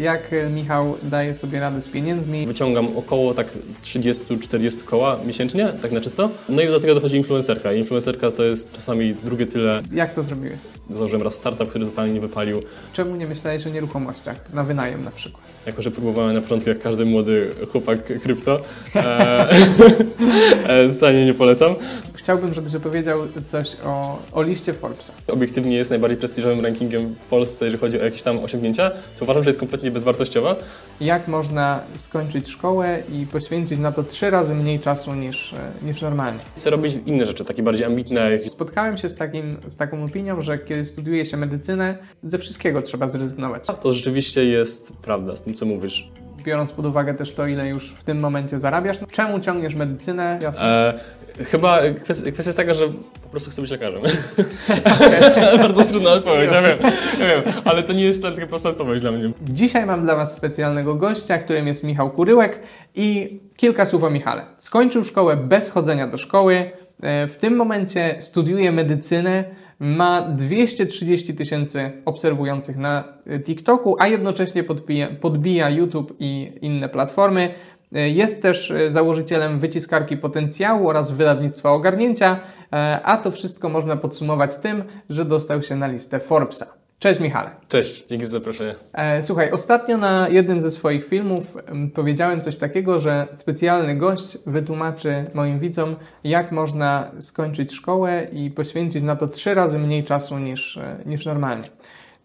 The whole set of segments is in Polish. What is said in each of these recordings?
Jak e, Michał daje sobie radę z pieniędzmi? Wyciągam około tak 30-40 koła miesięcznie, tak na czysto. No i do tego dochodzi influencerka. Influencerka to jest czasami drugie tyle. Jak to zrobiłeś? Założyłem raz startup, który totalnie nie wypalił. Czemu nie myślałeś o nieruchomościach? Na wynajem na przykład. Jako, że próbowałem na początku, jak każdy młody chłopak krypto, e, e, totalnie nie polecam. Chciałbym, żebyś opowiedział coś o, o liście Forbesa. Obiektywnie jest najbardziej prestiżowym rankingiem w Polsce, jeżeli chodzi o jakieś tam osiągnięcia, to uważam, że jest kompletnie bezwartościowa. Jak można skończyć szkołę i poświęcić na to trzy razy mniej czasu niż, e, niż normalnie? Chcę robić inne rzeczy, takie bardziej ambitne. Spotkałem się z, takim, z taką opinią, że kiedy studiuje się medycynę, ze wszystkiego trzeba zrezygnować. To rzeczywiście jest prawda z tym, co mówisz. Biorąc pod uwagę też to, ile już w tym momencie zarabiasz, no, czemu ciągniesz medycynę? Jasne. E, chyba kwestia, kwestia jest taka, że po prostu chcę być lekarzem. Bardzo trudna odpowiedź, ja wiem, ja wiem, ale to nie jest taka prosta odpowiedź dla mnie. Dzisiaj mam dla Was specjalnego gościa, którym jest Michał Kuryłek i kilka słów o Michale. Skończył szkołę bez chodzenia do szkoły, e, w tym momencie studiuje medycynę, ma 230 tysięcy obserwujących na e, TikToku, a jednocześnie podbija, podbija YouTube i inne platformy. E, Jest też e, założycielem wyciskarki potencjału oraz wydawnictwa ogarnięcia, a to wszystko można podsumować tym, że dostał się na listę Forbesa. Cześć Michale. Cześć, dzięki za zaproszenie. E, Słuchaj, ostatnio na jednym ze swoich filmów em, powiedziałem coś takiego, że specjalny gość wytłumaczy moim widzom, jak można skończyć szkołę i poświęcić na to trzy razy mniej czasu niż, e, niż normalnie.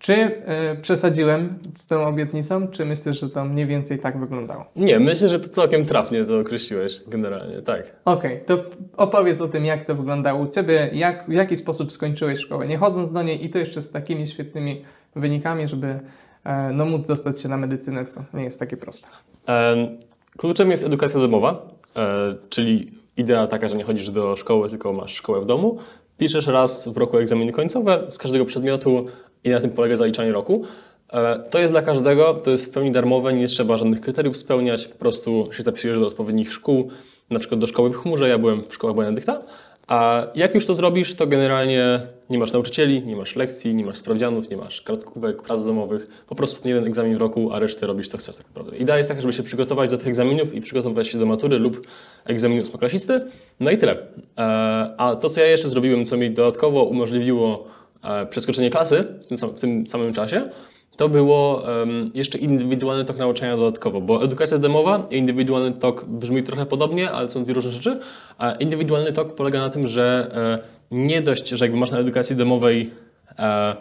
Czy e, przesadziłem z tą obietnicą, czy myślisz, że to mniej więcej tak wyglądało? Nie, myślę, że to całkiem trafnie to określiłeś generalnie, tak. Okej, to opowiedz o tym, jak to wyglądało u Ciebie, jak, w jaki sposób skończyłeś szkołę, nie chodząc do niej i to jeszcze z takimi świetnymi wynikami, żeby e, no, móc dostać się na medycynę, co nie jest takie proste. Em, Kluczem jest edukacja domowa, e, czyli idea taka, że nie chodzisz do szkoły, tylko masz szkołę w domu. Piszesz raz w roku egzaminy końcowe z każdego przedmiotu i na tym polega zaliczanie roku. E, To jest dla każdego, to jest w pełni darmowe, nie trzeba żadnych kryteriów spełniać, po prostu się zapisujesz do odpowiednich szkół, na przykład do szkoły w chmurze, ja byłem w szkołach Benedykta. A jak już to zrobisz, to generalnie nie masz nauczycieli, nie masz lekcji, nie masz sprawdzianów, nie masz kartkówek, prac domowych. Po prostu ten jeden egzamin w roku, a resztę robisz to chcesz tak naprawdę. Idea jest taka, żeby się przygotować do tych egzaminów i przygotować się do matury lub egzaminu ósmoklasisty. No i tyle. E, A to, co ja jeszcze zrobiłem, co mi dodatkowo umożliwiło przeskoczenie klasy w tym, w tym samym czasie, to było em, jeszcze indywidualny tok nauczania dodatkowo, bo edukacja domowa i indywidualny tok brzmi trochę podobnie, ale są dwie różne rzeczy. A indywidualny tok polega na tym, że e, nie dość, że jakby masz na edukacji domowej e,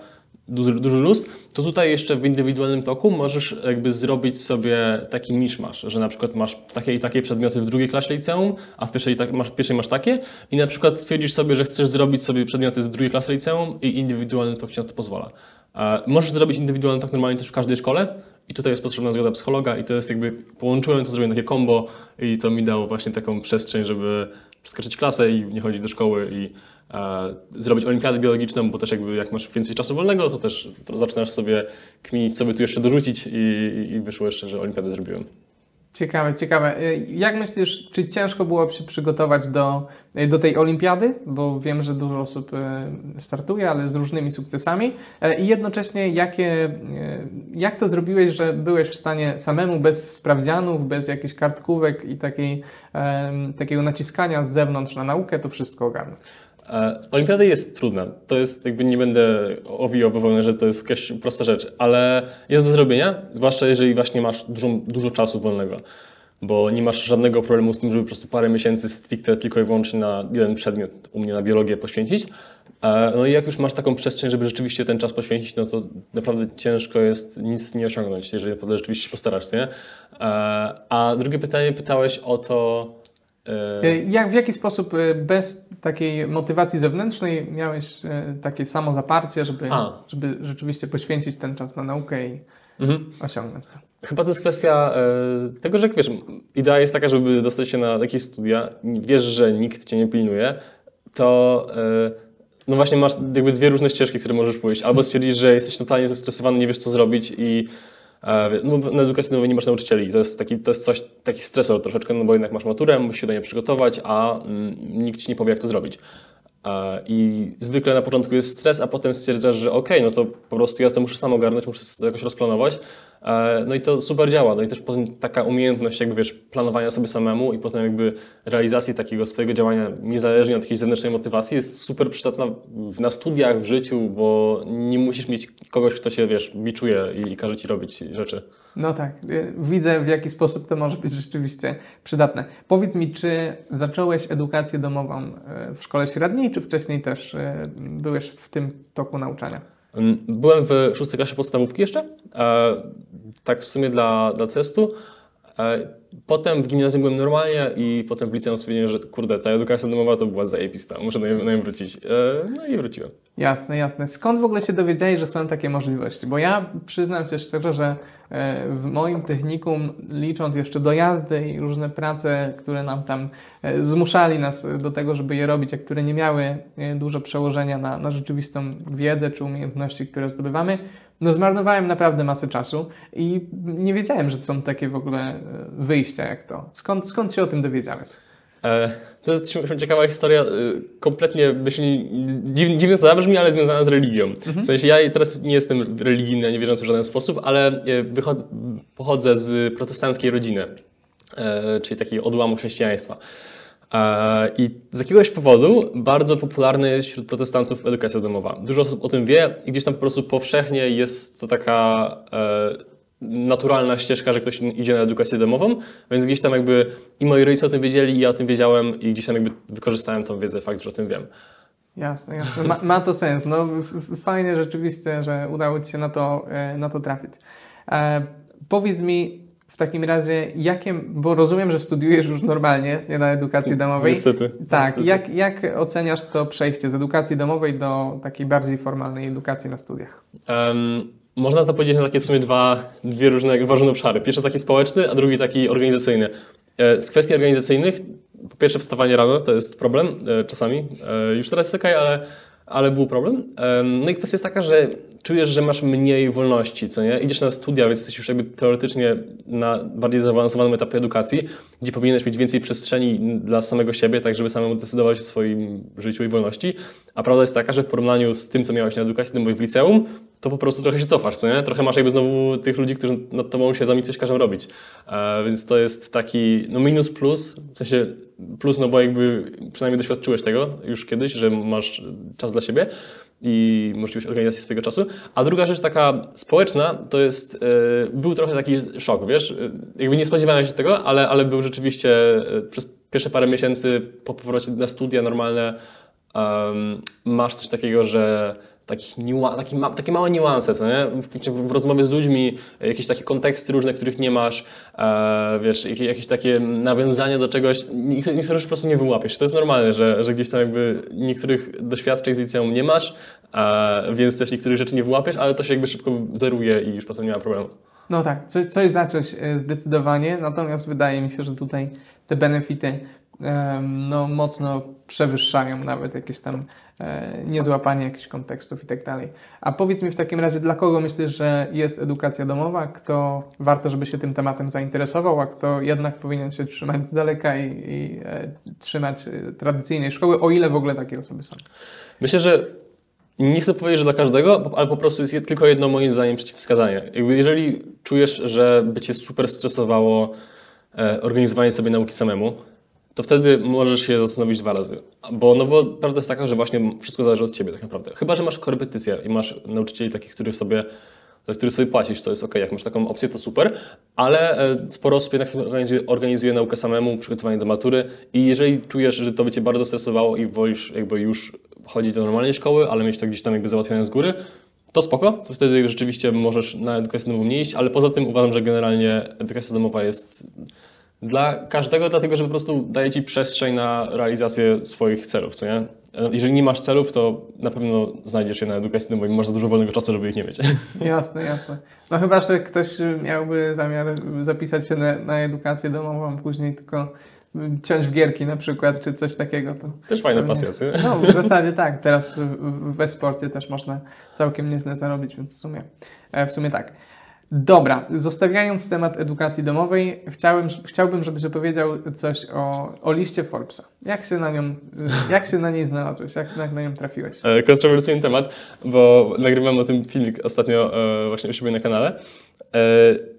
duży, duży luz, to tutaj jeszcze w indywidualnym toku możesz jakby zrobić sobie taki miszmasz, że na przykład masz takie i takie przedmioty w drugiej klasie liceum, a w pierwszej, tak, masz, w pierwszej masz takie i na przykład stwierdzisz sobie, że chcesz zrobić sobie przedmioty z drugiej klasy liceum i indywidualny tok ci na to pozwala. E, Możesz zrobić indywidualny tok normalnie też w każdej szkole i tutaj jest potrzebna zgoda psychologa i to jest jakby, połączyłem to, zrobiłem takie combo i to mi dało właśnie taką przestrzeń, żeby przeskoczyć klasę i nie chodzić do szkoły i zrobić olimpiadę biologiczną, bo też jakby jak masz więcej czasu wolnego, to też to zaczynasz sobie kminić, co by tu jeszcze dorzucić i, i, wyszło jeszcze, że olimpiadę zrobiłem. Ciekawe, ciekawe. E, Jak myślisz, czy ciężko było się przygotować do, e, do tej olimpiady? Bo wiem, że dużo osób e, startuje, ale z różnymi sukcesami. E, I jednocześnie, jakie, e, jak to zrobiłeś, że byłeś w stanie samemu, bez sprawdzianów, bez jakichś kartkówek i takiej, takiego naciskania z zewnątrz na naukę, to wszystko ogarnąć? E, Olimpiada jest trudna. To jest jakby nie będę owijał bawełnę, że to jest jakaś prosta rzecz, ale jest do zrobienia, zwłaszcza jeżeli właśnie masz dużo, dużo czasu wolnego, bo nie masz żadnego problemu z tym, żeby po prostu parę miesięcy stricte tylko i wyłącznie na jeden przedmiot, u mnie na biologię poświęcić. E, No i jak już masz taką przestrzeń, żeby rzeczywiście ten czas poświęcić, no to naprawdę ciężko jest nic nie osiągnąć, jeżeli naprawdę rzeczywiście się postarasz, nie? E, A drugie pytanie pytałeś o to... e, Jak, w jaki sposób bez takiej motywacji zewnętrznej miałeś takie samo zaparcie, żeby, A. żeby rzeczywiście poświęcić ten czas na naukę i Mhm. osiągnąć to? Chyba to jest kwestia e, tego, że wiesz, idea jest taka, żeby dostać się na jakieś studia, wiesz, że nikt cię nie pilnuje, to e, no właśnie masz jakby dwie różne ścieżki, które możesz pójść. Albo stwierdzisz, że jesteś totalnie zestresowany, nie wiesz co zrobić i e, no, na edukacji domowej nie masz nauczycieli. To jest taki, to jest coś, taki stresor troszeczkę, no bo jednak masz maturę, musisz się do niej przygotować, a mm, nikt ci nie powie, jak to zrobić. I zwykle na początku jest stres, a potem stwierdzasz, że okej, no to po prostu ja to muszę sam ogarnąć, muszę jakoś rozplanować. No i to super działa. No i też potem taka umiejętność jakby wiesz, planowania sobie samemu i potem jakby realizacji takiego swojego działania niezależnie od jakiejś zewnętrznej motywacji jest super przydatna na studiach, w życiu, bo nie musisz mieć kogoś, kto się wiesz, biczuje i, i każe ci robić rzeczy. No tak, y, widzę w jaki sposób to może być rzeczywiście przydatne. Powiedz mi, czy zacząłeś edukację domową y, w szkole średniej, czy wcześniej też y, byłeś w tym toku nauczania? Mm, Byłem w szóstej klasie podstawówki jeszcze, e, tak w sumie dla, dla testu. Potem w gimnazjum byłem normalnie i potem w liceum stwierdziłem, że kurde, ta edukacja domowa to była zajebista, muszę na nią, wrócić. E, No i wróciłem. Jasne, jasne. Skąd w ogóle się dowiedziałeś, że są takie możliwości? Bo ja przyznam się szczerze, że e, w moim technikum, licząc jeszcze dojazdy i różne prace, które nam tam e, zmuszali nas do tego, żeby je robić, a które nie miały dużo przełożenia na, na rzeczywistą wiedzę czy umiejętności, które zdobywamy, no zmarnowałem naprawdę masę czasu i nie wiedziałem, że są takie w ogóle e, wyjścia jak to. Skąd, skąd się o tym dowiedziałeś? E, To jest ciekawa historia, e, kompletnie myślę, dziw- dziwnie to zabrzmi, ale związana z religią. W sensie ja teraz nie jestem religijny, nie wierzący w żaden sposób, ale pochodzę z protestanckiej rodziny, czyli takiej odłamu chrześcijaństwa. E, I z jakiegoś powodu bardzo popularna jest wśród protestantów edukacja domowa. Dużo osób o tym wie i gdzieś tam po prostu powszechnie jest to taka e, naturalna ścieżka, że ktoś idzie na edukację domową, więc gdzieś tam jakby i moi rodzice o tym wiedzieli, i ja o tym wiedziałem i gdzieś tam jakby wykorzystałem tą wiedzę, fakt, że o tym wiem. Jasne, jasne. Ma, ma to sens. No, fajnie rzeczywiście, że udało Ci się na to, e, na to trafić. E, powiedz mi w takim razie, jakie, bo rozumiem, że studiujesz już normalnie, nie na edukacji domowej. Niestety. Tak, Niestety. jak, jak oceniasz to przejście z edukacji domowej do takiej bardziej formalnej edukacji na studiach? Em, można to podzielić na takie w sumie dwa, dwie różne ważne obszary. Pierwszy taki społeczny, a drugi taki organizacyjny. E, Z kwestii organizacyjnych, po pierwsze wstawanie rano to jest problem e, czasami. E, Już teraz jest okej, ale, ale był problem. Em, No i kwestia jest taka, że czujesz, że masz mniej wolności, co nie? Idziesz na studia, więc jesteś już jakby teoretycznie na bardziej zaawansowanym etapie edukacji, gdzie powinieneś mieć więcej przestrzeni dla samego siebie, tak żeby samemu decydować o swoim życiu i wolności. A prawda jest taka, że w porównaniu z tym, co miałeś na edukacji domowej w liceum, to po prostu trochę się cofasz, co nie? Trochę masz jakby znowu tych ludzi, którzy nad tobą się coś każą robić. E, więc to jest taki no minus plus, w sensie plus, no bo jakby przynajmniej doświadczyłeś tego już kiedyś, że masz czas dla siebie i możliwość organizacji swojego czasu. A druga rzecz taka społeczna, to jest, e, był trochę taki szok, wiesz, jakby nie spodziewałem się tego, ale, ale był rzeczywiście e, przez pierwsze parę miesięcy po powrocie na studia normalne masz coś takiego, że takich taki ma- takie małe niuanse, co nie? W, w, rozmowie z ludźmi, e, jakieś takie konteksty różne, których nie masz, e, wiesz, jakieś, jakieś takie nawiązania do czegoś, niektóre rzeczy po prostu nie wyłapiesz. To jest normalne, że, że gdzieś tam jakby niektórych doświadczeń z liceum nie masz, e, więc też niektórych rzeczy nie wyłapiesz, ale to się jakby szybko zeruje i już potem nie ma problemu. No tak, co, coś zacząć e, zdecydowanie, natomiast wydaje mi się, że tutaj te benefity no, mocno przewyższają nawet jakieś tam e, niezłapanie jakichś kontekstów i tak dalej. A powiedz mi w takim razie, dla kogo myślisz, że jest edukacja domowa, kto warto, żeby się tym tematem zainteresował, a kto jednak powinien się trzymać z daleka i, i e, trzymać e, tradycyjnej szkoły, o ile w ogóle takie osoby są. Myślę, że nie chcę powiedzieć, że dla każdego, ale po prostu jest tylko jedno moim zdaniem przeciwwskazanie. Jakby jeżeli czujesz, że by cię super stresowało organizowanie sobie nauki samemu, to wtedy możesz się zastanowić dwa razy. Bo, no bo prawda jest taka, że właśnie wszystko zależy od ciebie tak naprawdę. Chyba, że masz korepetycję i masz nauczycieli takich, których sobie za sobie płacisz, to jest ok, jak masz taką opcję, to super, ale e, sporo osób jednak organizuje, organizuje naukę samemu, przygotowanie do matury i jeżeli czujesz, że to by Cię bardzo stresowało i wolisz jakby już chodzić do normalnej szkoły, ale mieć to gdzieś tam jakby załatwione z góry, to spoko, to wtedy rzeczywiście możesz na edukację domową nie iść, ale poza tym uważam, że generalnie edukacja domowa jest dla każdego, dlatego że po prostu daje Ci przestrzeń na realizację swoich celów, co nie? Jeżeli nie masz celów, to na pewno znajdziesz je na edukacji domowej, masz za dużo wolnego czasu, żeby ich nie mieć. Jasne, jasne. No chyba, że ktoś miałby zamiar zapisać się na, na edukację domową, później tylko ciąć w gierki na przykład, czy coś takiego. To Też fajna pewnie- pasja, nie? No, w zasadzie tak. Teraz w- we sporcie też można całkiem nieźle zarobić, więc w sumie, e, w sumie tak. Dobra, zostawiając temat edukacji domowej, chciałem, chciałbym, żebyś opowiedział coś o, o liście Forbesa. Jak się na nią, jak się na niej znalazłeś? Jak, jak na nią trafiłeś? E, kontrowersyjny temat, bo nagrywam o tym filmik ostatnio e, właśnie u siebie na kanale. E,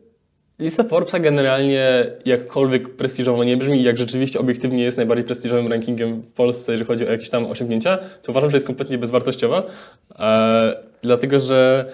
Lista Forbesa generalnie jakkolwiek prestiżowo nie brzmi, jak rzeczywiście obiektywnie jest najbardziej prestiżowym rankingiem w Polsce, jeżeli chodzi o jakieś tam osiągnięcia, to uważam, że jest kompletnie bezwartościowa, dlatego że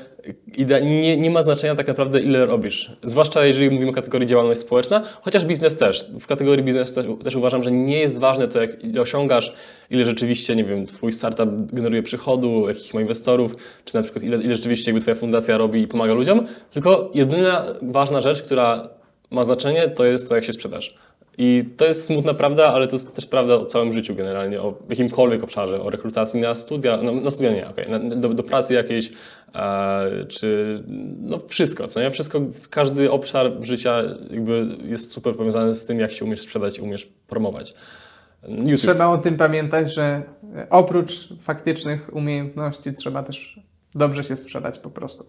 nie, nie ma znaczenia tak naprawdę ile robisz. Zwłaszcza jeżeli mówimy o kategorii działalność społeczna, chociaż biznes też. W kategorii biznes też, też uważam, że nie jest ważne to, jak, ile osiągasz, ile rzeczywiście, nie wiem, twój startup generuje przychodu, jakich ma inwestorów, czy na przykład ile, ile rzeczywiście jakby twoja fundacja robi i pomaga ludziom, tylko jedyna ważna rzecz, która ma znaczenie, to jest to, jak się sprzedasz. I to jest smutna prawda, ale to jest też prawda o całym życiu generalnie, o jakimkolwiek obszarze, o rekrutacji na studia, no, na studia nie, okay, do, do pracy jakiejś, e, czy no wszystko, co nie? Wszystko, każdy obszar życia jakby jest super powiązany z tym, jak się umiesz sprzedać umiesz promować. YouTube. Trzeba o tym pamiętać, że oprócz faktycznych umiejętności trzeba też dobrze się sprzedać po prostu.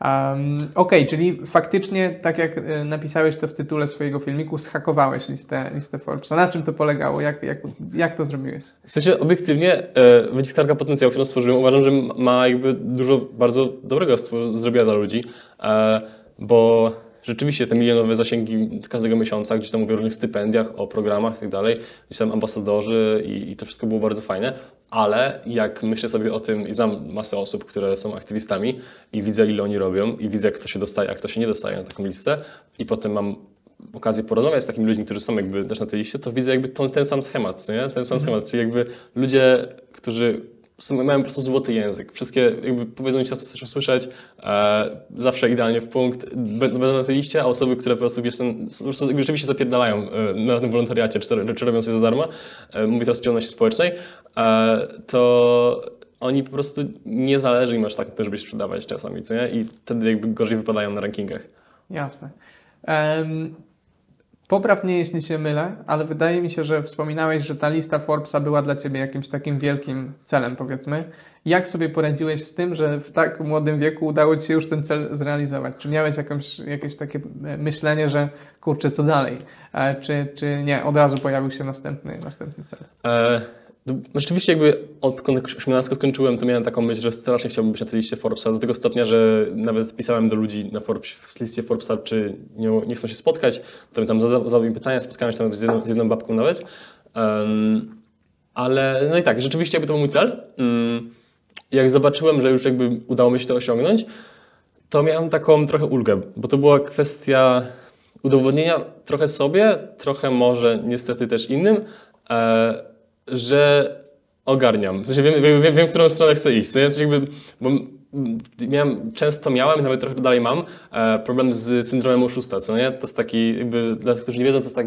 Um, okay, czyli faktycznie, tak jak e, napisałeś to w tytule swojego filmiku, schakowałeś listę, listę Forbesa. Na czym to polegało? Jak, jak, jak to zrobiłeś? W sensie obiektywnie e, wyciskarka potencjału, którą stworzyłem, uważam, że ma jakby dużo bardzo dobrego zrobiła dla ludzi, e, bo rzeczywiście te milionowe zasięgi każdego miesiąca, gdzieś tam mówię o różnych stypendiach, o programach i tak dalej, gdzieś tam ambasadorzy i, i to wszystko było bardzo fajne, ale jak myślę sobie o tym i znam masę osób, które są aktywistami i widzę ile oni robią i widzę kto się dostaje, a kto się nie dostaje na taką listę i potem mam okazję porozmawiać z takimi ludźmi, którzy są jakby też na tej liście, to widzę jakby ten, ten sam schemat, nie? ten sam mhm. schemat, czyli jakby ludzie, którzy mają po prostu złoty język. Wszystkie jakby powiedzą mi, co chcesz usłyszeć, e, zawsze idealnie w punkt, będą na tej liście, a osoby, które po prostu, wiesz, ten, po prostu rzeczywiście zapierdalają e, na tym wolontariacie, czy, czy robią coś za darmo, e, mówię teraz o działalności społecznej, e, to oni po prostu nie zależy im aż tak żeby sprzedawać czasami, co nie? I wtedy jakby gorzej wypadają na rankingach. Jasne. Um, Popraw mnie, jeśli się mylę, ale wydaje mi się, że wspominałeś, że ta lista Forbesa była dla Ciebie jakimś takim wielkim celem, powiedzmy. Jak sobie poradziłeś z tym, że w tak młodym wieku udało Ci się już ten cel zrealizować? Czy miałeś jakąś, jakieś takie myślenie, że kurczę, co dalej? E, czy, czy nie, od razu pojawił się następny, następny cel? E rzeczywiście jakby odkąd 18 skończyłem, to miałem taką myśl, że strasznie chciałbym być na tej liście Forbesa, do tego stopnia, że nawet pisałem do ludzi na Forbes, w liście Forbesa, czy nie, nie chcą się spotkać, to mi tam zadał, pytania, spotkałem się tam z jedną, z jedną babką nawet. Um, ale no i tak, rzeczywiście jakby to był mój cel. Um, jak zobaczyłem, że już jakby udało mi się to osiągnąć, to miałem taką trochę ulgę, bo to była kwestia udowodnienia trochę sobie, trochę może niestety też innym, e, że ogarniam. W sensie wiem, wiem, wiem, wiem, w którą stronę chcę iść. W jakby, bo miałem, często miałem, nawet trochę dalej mam, e, problem z syndromem oszusta, co nie? To jest taki, jakby, dla tych, którzy nie wiedzą, to jest tak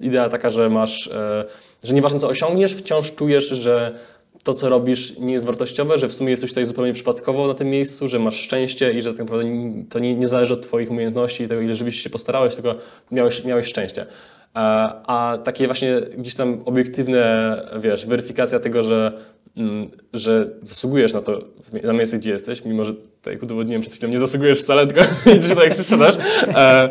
idea taka, że masz, e, że nieważne co osiągniesz, wciąż czujesz, że to, co robisz, nie jest wartościowe, że w sumie jesteś tutaj zupełnie przypadkowo na tym miejscu, że masz szczęście i że tak naprawdę to nie, nie zależy od Twoich umiejętności i tego, ile żebyś się postarałeś, tylko miałeś, miałeś szczęście. A takie właśnie gdzieś tam obiektywne, wiesz, weryfikacja tego, że, mm, że zasługujesz na to, na miejsce, gdzie jesteś, mimo że, tak jak udowodniłem przed chwilą, nie zasługujesz wcale, tylko że tak się sprzedasz. E,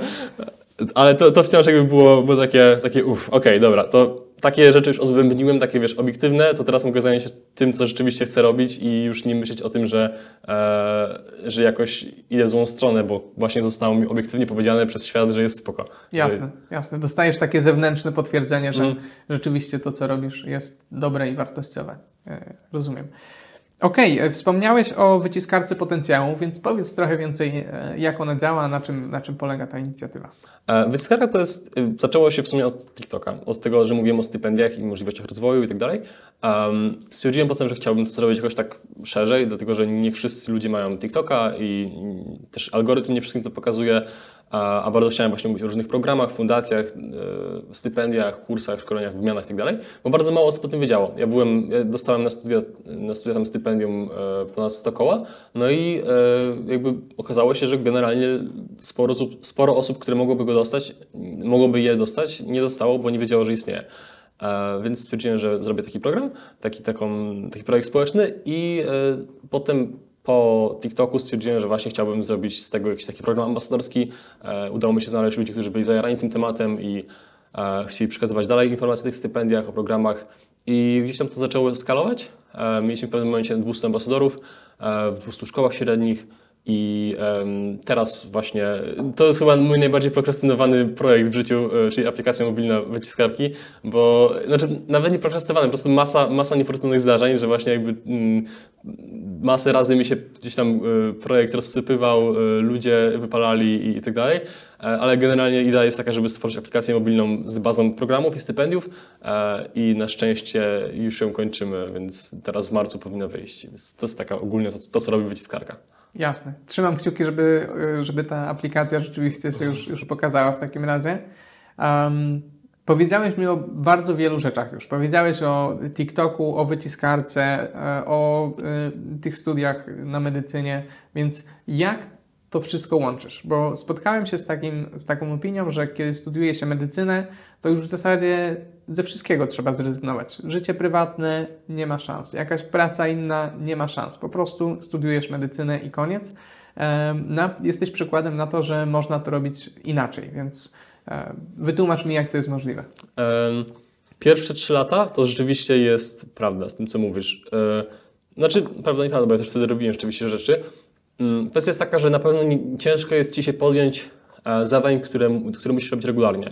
ale to, to wciąż jakby było, było takie, takie uff, okej, okay, dobra, to takie rzeczy już odbębniłem, takie wiesz, obiektywne, to teraz mogę zająć się tym, co rzeczywiście chcę robić i już nie myśleć o tym, że, e, że jakoś idę złą stronę, bo właśnie zostało mi obiektywnie powiedziane przez świat, że jest spoko. Jasne, jasne. Dostajesz takie zewnętrzne potwierdzenie, że mm. rzeczywiście to, co robisz jest dobre i wartościowe. E, rozumiem. Okej, okay, e, wspomniałeś o wyciskarce potencjału, więc powiedz trochę więcej, e, jak ona działa, na czym, na czym polega ta inicjatywa. E, wyciskarka to jest, zaczęło się w sumie od TikToka, od tego, że mówiłem o stypendiach i możliwościach rozwoju i tak dalej. Stwierdziłem potem, że chciałbym to zrobić jakoś tak szerzej, dlatego że nie wszyscy ludzie mają TikToka i też algorytm nie wszystkim to pokazuje, a, a bardzo chciałem właśnie mówić o różnych programach, fundacjach, e, stypendiach, kursach, szkoleniach, wymianach itd., tak bo bardzo mało osób o tym wiedziało. Ja byłem, ja dostałem na studia, na studia tam stypendium e, ponad 100 koła, no i e, jakby okazało się, że generalnie sporo sporo osób, które mogłoby go dostać, mogłoby je dostać, nie dostało, bo nie wiedziało, że istnieje. Więc stwierdziłem, że zrobię taki program, taki, taką, taki projekt społeczny i potem po TikToku stwierdziłem, że właśnie chciałbym zrobić z tego jakiś taki program ambasadorski. E, udało mi się znaleźć ludzi, którzy byli zajarani tym tematem i e, chcieli przekazywać dalej informacje o tych stypendiach, o programach. I gdzieś tam to zaczęło skalować. E, mieliśmy w pewnym momencie 200 ambasadorów w 200 szkołach średnich. I em, teraz właśnie, to jest chyba mój najbardziej prokrastynowany projekt w życiu, e, czyli aplikacja mobilna wyciskarki, bo, znaczy nawet nie prokrastynowany, po prostu masa, masa niefortunnych zdarzeń, że właśnie jakby mm, masę razy mi się gdzieś tam e, projekt rozsypywał, e, ludzie wypalali i, i tak dalej, ale generalnie idea jest taka, żeby stworzyć aplikację mobilną z bazą programów i stypendiów i na szczęście już ją kończymy, więc teraz w marcu powinno wyjść. Więc to jest taka ogólnie to, to co robi wyciskarka. Jasne. Trzymam kciuki, żeby, żeby ta aplikacja rzeczywiście się już, już pokazała w takim razie. Um, powiedziałeś mi o bardzo wielu rzeczach już. Powiedziałeś o TikToku, o wyciskarce, e, o y, tych studiach na medycynie, więc jak to wszystko łączysz? Bo spotkałem się z, takim, z taką opinią, że kiedy studiuje się medycynę, to już w zasadzie ze wszystkiego trzeba zrezygnować. Życie prywatne nie ma szans, jakaś praca inna nie ma szans. Po prostu studiujesz medycynę i koniec. Na, jesteś przykładem na to, że można to robić inaczej, więc wytłumacz mi, jak to jest możliwe. Pierwsze trzy lata to rzeczywiście jest prawda z tym, co mówisz. E, znaczy, prawda, nieprawda, bo ja też wtedy robiłem rzeczywiście rzeczy. Mm, kwestia jest taka, że na pewno ciężko jest Ci się podjąć e, zadań, które, które musisz robić regularnie.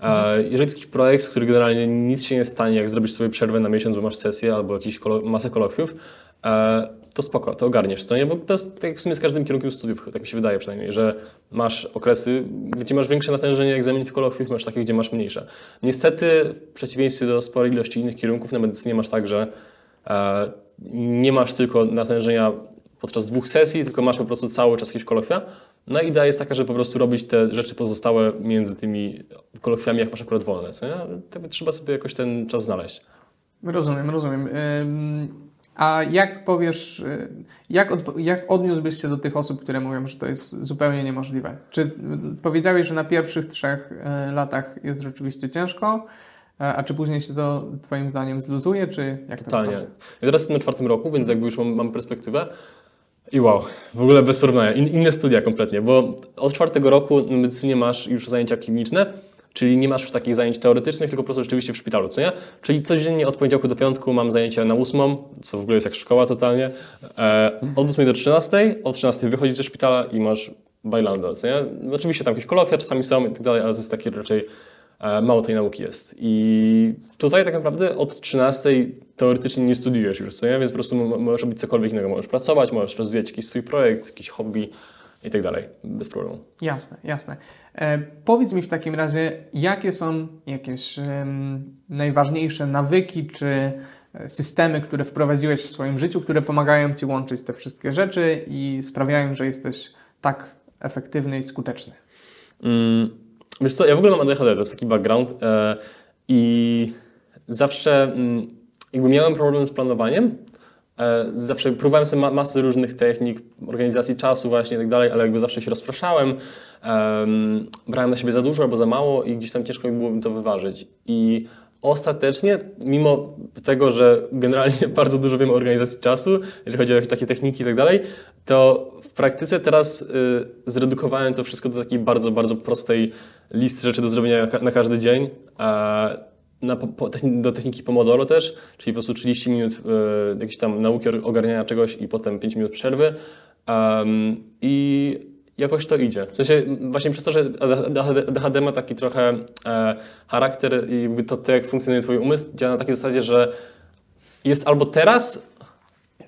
Mhm. Jeżeli jest jakiś projekt, który generalnie nic się nie stanie, jak zrobisz sobie przerwę na miesiąc, bo masz sesję albo kolo masę kolokwiów, e, to spoko, to ogarniesz, co nie? Bo to jest tak jak w sumie z każdym kierunkiem studiów, tak mi się wydaje przynajmniej, że masz okresy, gdzie masz większe natężenie egzaminów kolokwiów, masz takie, gdzie masz mniejsze. Niestety, w przeciwieństwie do sporej ilości innych kierunków, na medycynie masz tak, że e, nie masz tylko natężenia podczas dwóch sesji, tylko masz po prostu cały czas jakieś kolokwia. No i idea jest taka, żeby po prostu robić te rzeczy pozostałe między tymi kolokwiami, jak masz akurat wolne. Co nie? trzeba sobie jakoś ten czas znaleźć. Rozumiem, rozumiem. A jak powiesz, y, jak, od, jak odniósłbyś się do tych osób, które mówią, że to jest zupełnie niemożliwe? Czy powiedziałeś, że na pierwszych trzech y, latach jest rzeczywiście ciężko, a czy później się to Twoim zdaniem zluzuje, czy jak Totalnie. To ja teraz jestem na czwartym roku, więc jakby już mam, mam perspektywę. I wow, w ogóle bez porównania. In, inne studia kompletnie, bo od czwartego roku na medycynie masz już zajęcia kliniczne, czyli nie masz już takich zajęć teoretycznych, tylko po prostu rzeczywiście w szpitalu, co nie? Czyli codziennie od poniedziałku do piątku mam zajęcia na ósmą, co w ogóle jest jak szkoła totalnie, e, od 8 do 13, od 13 wychodzisz ze szpitala i masz bailando, co nie? Oczywiście tam jakieś kolokwia czasami są i tak dalej, ale to jest takie raczej E, mało tej nauki jest. I tutaj tak naprawdę od 13 teoretycznie nie studiujesz już, co nie? więc po prostu możesz robić cokolwiek innego. Możesz pracować, możesz rozwijać jakiś swój projekt, jakiś hobby i tak dalej, bez problemu. Jasne, jasne. E, powiedz mi w takim razie, jakie są jakieś najważniejsze nawyki czy e, systemy, które wprowadziłeś w swoim życiu, które pomagają Ci łączyć te wszystkie rzeczy i sprawiają, że jesteś tak efektywny i skuteczny? Mm Wiesz co, ja w ogóle mam ADHD, to jest taki background e, i zawsze mm, jakby miałem problem z planowaniem, e, zawsze próbowałem sobie ma masę różnych technik, organizacji czasu właśnie i tak dalej, ale jakby zawsze się rozpraszałem, brałem na siebie za dużo albo za mało i gdzieś tam ciężko mi było to wyważyć. I ostatecznie, mimo tego, że generalnie bardzo dużo wiem o organizacji czasu, jeżeli chodzi o takie techniki i tak dalej, to w praktyce teraz y, zredukowałem to wszystko do takiej bardzo, bardzo prostej listy rzeczy do zrobienia na każdy dzień. Na, po, do techniki Pomodoro też, czyli po prostu 30 minut y, jakiejś tam nauki ogarniania czegoś i potem 5 minut przerwy. Um, I jakoś to idzie. W sensie właśnie przez to, że ADHD ma taki trochę e, charakter i to, to, jak funkcjonuje twój umysł, działa na takiej zasadzie, że jest albo teraz,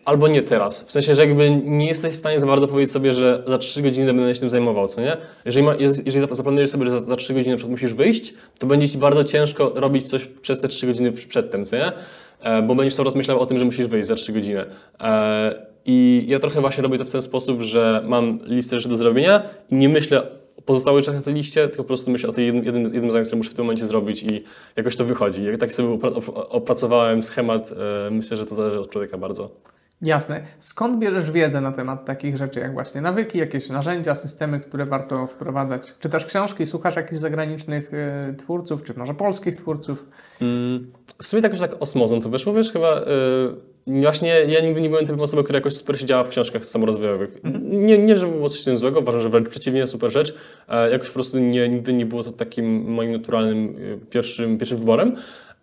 albo nie teraz. W sensie, że jakby nie jesteś w stanie za bardzo powiedzieć sobie, że za 3 godziny będę się tym zajmował, co nie? Jeżeli, ma, jeżeli zaplanujesz sobie, że za, za 3 godziny musisz wyjść, to będzie ci bardzo ciężko robić coś przez te 3 godziny przedtem, co nie? E, bo będziesz cały czas myślał o tym, że musisz wyjść za 3 godziny. E, I ja trochę właśnie robię to w ten sposób, że mam listę rzeczy do zrobienia i nie myślę o pozostałych rzeczach na tej liście, tylko po prostu myślę o tej jednym, jednym, jednym zadaniu, które muszę w tym momencie zrobić i jakoś to wychodzi. Jak tak sobie opracowałem schemat, e, myślę, że to zależy od człowieka bardzo. Jasne. Skąd bierzesz wiedzę na temat takich rzeczy jak właśnie nawyki, jakieś narzędzia, systemy, które warto wprowadzać? Czytasz książki, słuchasz jakichś zagranicznych y, twórców, czy może polskich twórców? Mm, w sumie tak już tak osmozą to wyszło, wiesz, chyba y, Właśnie ja nigdy nie byłem typem osoby, która jakoś super siedziała w książkach samorozwojowych. Nie, nie, że było coś tym złego, uważam, że wręcz przeciwnie, super rzecz. E, jakoś po prostu nie, nigdy nie było to takim moim naturalnym e, pierwszym, pierwszym wyborem.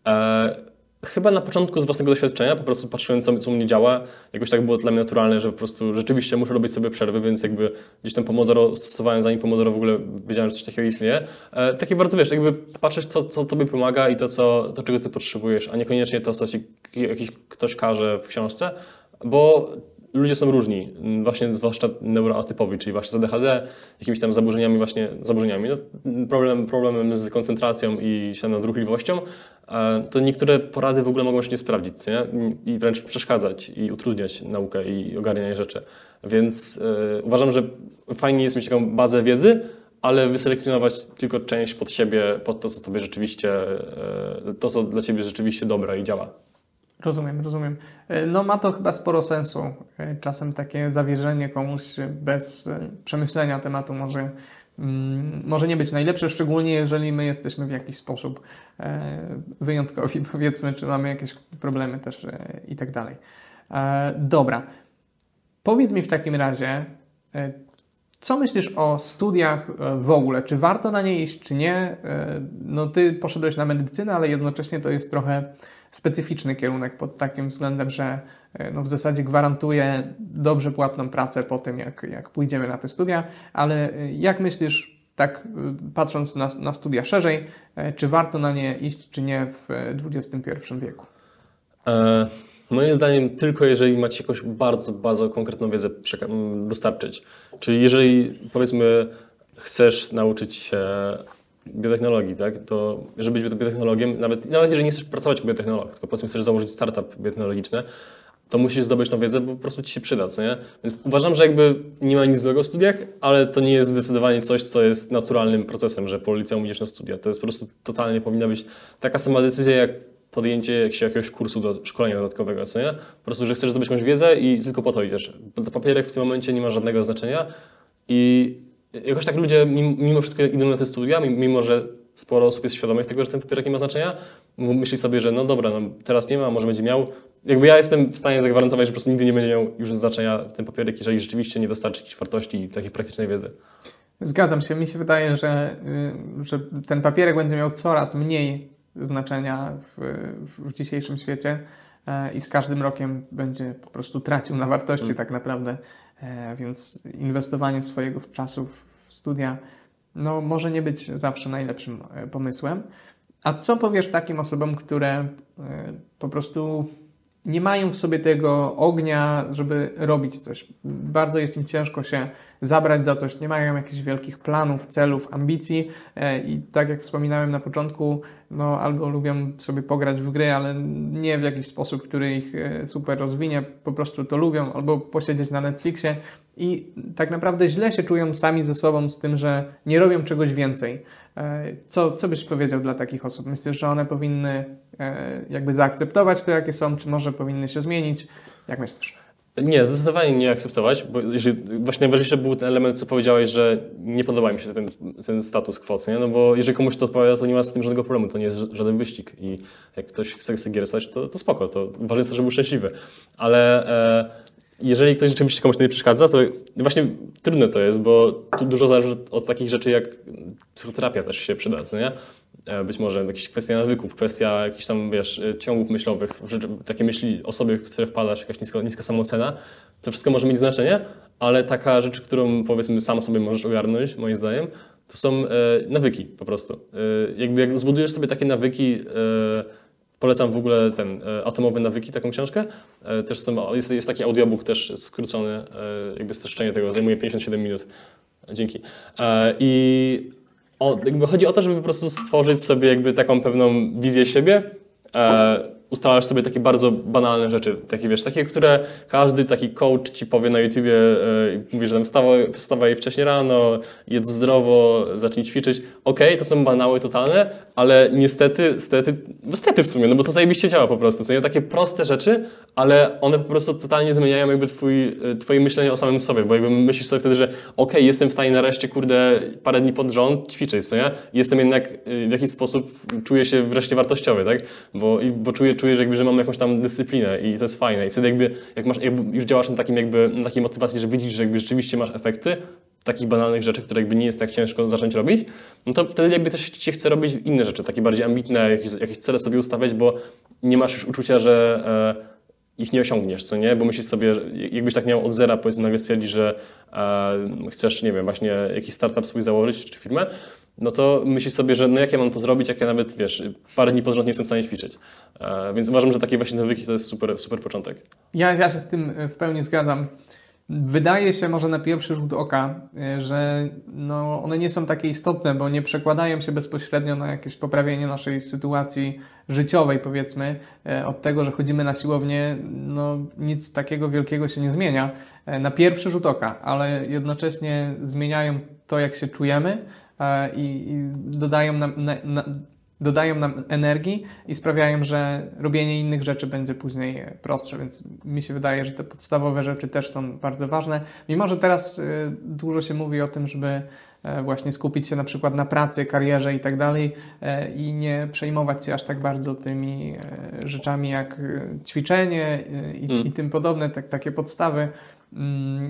E, chyba na początku z własnego doświadczenia, po prostu patrzyłem, co, co u mnie działa, jakoś tak było dla mnie naturalne, że po prostu rzeczywiście muszę robić sobie przerwy, więc jakby gdzieś tam Pomodoro stosowałem, zanim Pomodoro w ogóle wiedziałem, że coś takiego istnieje. E, takie bardzo, wiesz, jakby patrzeć, co, co tobie pomaga i to, co, to, czego ty potrzebujesz, a niekoniecznie to, co ci jakiś ktoś każe w książce, bo ludzie są różni, właśnie zwłaszcza neuroatypowi, czyli właśnie z ADHD, jakimiś tam zaburzeniami właśnie, zaburzeniami, no, problem, problemem z koncentracją i się nadruchliwością, to niektóre porady w ogóle mogą się nie sprawdzić, nie? I wręcz przeszkadzać i utrudniać naukę i ogarnianie rzeczy. Więc yy, uważam, że fajnie jest mieć taką bazę wiedzy, ale wyselekcjonować tylko część pod siebie, pod to, co tobie rzeczywiście, yy, to, co dla ciebie rzeczywiście dobre i działa. Rozumiem, rozumiem. E, no ma to chyba sporo sensu. E, czasem takie zawierzenie komuś bez e, przemyślenia tematu może, mm, może nie być najlepsze, szczególnie jeżeli my jesteśmy w jakiś sposób wyjątkowi, powiedzmy, czy mamy jakieś problemy też i tak dalej. Dobra. Powiedz mi w takim razie, co myślisz o studiach w ogóle? Czy warto na nie iść, czy nie? No ty poszedłeś na medycynę, ale jednocześnie to jest trochę specyficzny kierunek pod takim względem, że e, no w zasadzie gwarantuje dobrze płatną pracę po tym, jak, jak pójdziemy na te studia, ale e, jak myślisz, tak e, patrząc na, na studia szerzej, czy warto na nie iść, czy nie w XXI wieku? E, moim zdaniem tylko jeżeli macie jakąś bardzo, bardzo konkretną wiedzę dostarczyć. Czyli jeżeli powiedzmy chcesz nauczyć się biotechnologii, tak, to żeby być biotechnologiem, nawet, nawet jeżeli nie chcesz pracować jako biotechnolog, tylko powiedzmy chcesz założyć startup biotechnologiczny, to musisz zdobyć tą wiedzę, bo po prostu ci się przyda, co nie? Więc uważam, że jakby nie ma nic złego w studiach, ale to nie jest zdecydowanie coś, co jest naturalnym procesem, że po liceum idziesz na studia. To jest po prostu totalnie powinna być taka sama decyzja, jak podjęcie jakiegoś kursu do szkolenia dodatkowego, co nie? Po prostu, że chcesz zdobyć jakąś wiedzę i tylko po to idziesz. Papierek w tym momencie nie ma żadnego znaczenia i jakoś tak ludzie mimo wszystko idą na te studia, mimo że sporo osób jest świadomych tego, że ten papierek nie ma znaczenia, myśli sobie, że no dobra, no teraz nie ma, może będzie miał. Jakby ja jestem w stanie zagwarantować, że po prostu nigdy nie będzie miał już znaczenia ten papierek, jeżeli rzeczywiście nie dostarczy jakiejś wartości i takiej praktycznej wiedzy. Zgadzam się. Mi się wydaje, że, y, że ten papierek będzie miał coraz mniej znaczenia w, w dzisiejszym świecie e, i z każdym rokiem będzie po prostu tracił na wartości mm. tak naprawdę. E, więc inwestowanie swojego czasu w studia no, może nie być zawsze najlepszym e, pomysłem. A co powiesz takim osobom, które e, po prostu nie mają w sobie tego ognia, żeby robić coś? Bardzo jest im ciężko się zabrać za coś, nie mają jakichś wielkich planów, celów, ambicji i tak jak wspominałem na początku, no, albo lubią sobie pograć w gry, ale nie w jakiś sposób, który ich e, super rozwinie, po prostu to lubią, albo posiedzieć na Netflixie i tak naprawdę źle się czują sami ze sobą z tym, że nie robią czegoś więcej. E, co, co byś powiedział dla takich osób? Myślisz, że one powinny e, jakby zaakceptować to, jakie są, czy może powinny się zmienić? Jak myślisz? Nie, zdecydowanie nie akceptować, bo jeżeli, właśnie najważniejszy był ten element, co powiedziałeś, że nie podoba mi się ten, ten status quo, nie? no bo jeżeli komuś to odpowiada, to nie ma z tym żadnego problemu, to nie jest żaden wyścig i jak ktoś chce sobie gier stać, to, to spoko, to ważne jest żeby był szczęśliwy, ale e, jeżeli ktoś rzeczywiście komuś nie przeszkadza, to właśnie trudne to jest, bo tu dużo zależy od takich rzeczy, jak psychoterapia też się przyda, nie? E, być może jakieś kwestia nawyków, kwestia jakichś tam, wiesz, e, ciągów myślowych, takie myśli o sobie, w które wpadasz, jakaś niska, niska samoocena, to wszystko może mieć znaczenie, ale taka rzecz, którą powiedzmy sam sobie możesz ogarnąć, moim zdaniem, to są e, nawyki po prostu. Jakby jak zbudujesz sobie takie nawyki, polecam w ogóle ten e, Atomowe Nawyki, taką książkę, też są, jest, jest taki audiobook też skrócony, jakby streszczenie tego, zajmuje 57 minut. Dzięki. I o, chodzi o to, żeby po prostu stworzyć sobie jakby taką pewną wizję siebie, e, ustalasz sobie takie bardzo banalne rzeczy, takie wiesz, takie, które każdy taki coach ci powie na YouTubie, yy, mówi, że tam wstawaj, wstawaj wcześniej rano, jedz zdrowo, zacznij ćwiczyć. Okej, okay, to są banały totalne, ale niestety, stety, niestety w sumie, no bo to zajebiście działa po prostu, co nie? Takie proste rzeczy, ale one po prostu totalnie zmieniają jakby twój, e, twoje myślenie o samym sobie, bo jakby myślisz sobie wtedy, że okej, okay, jestem w stanie nareszcie, kurde, parę dni pod rząd ćwiczyć, co nie? Jestem jednak e, w jakiś sposób, czuję się wreszcie wartościowy, tak? Bo, bo czuję, czuję czujesz jakby, że mamy jakąś tam dyscyplinę i to jest fajne. I wtedy jakby, jak masz, jakby już działasz na takim jakby, na takiej motywacji, że widzisz, że jakby rzeczywiście masz efekty, takich banalnych rzeczy, które jakby nie jest tak ciężko zacząć robić, no to wtedy jakby też ci chce robić inne rzeczy, takie bardziej ambitne, jakieś, jakieś cele sobie ustawiać, bo nie masz już uczucia, że e, ich nie osiągniesz, co nie? Bo myślisz sobie, jakbyś tak miał od zera, powiedzmy, nagle stwierdzić, że e, chcesz, nie wiem, właśnie jakiś startup swój założyć, czy firmę, no to myślisz sobie, że no jak ja mam to zrobić, jak ja nawet, wiesz, parę dni pod nie jestem w stanie ćwiczyć. E, więc uważam, że takie właśnie nawyki to jest super, super początek. Ja, ja się z tym w pełni zgadzam. Wydaje się może na pierwszy rzut oka, e, że no, one nie są takie istotne, bo nie przekładają się bezpośrednio na jakieś poprawienie naszej sytuacji życiowej, powiedzmy. E, od tego, że chodzimy na siłownię, no, nic takiego wielkiego się nie zmienia e, na pierwszy rzut oka, ale jednocześnie zmieniają to, jak się czujemy i, i dodają nam, na, na, dodają nam energii i sprawiają, że robienie innych rzeczy będzie później prostsze, więc mi się wydaje, że te podstawowe rzeczy też są bardzo ważne. Mimo, że teraz y, dużo się mówi o tym, żeby e, właśnie skupić się na przykład na pracy, karierze i tak dalej e, i nie przejmować się aż tak bardzo tymi e, rzeczami jak ćwiczenie i, mm. i tym podobne, tak, takie podstawy,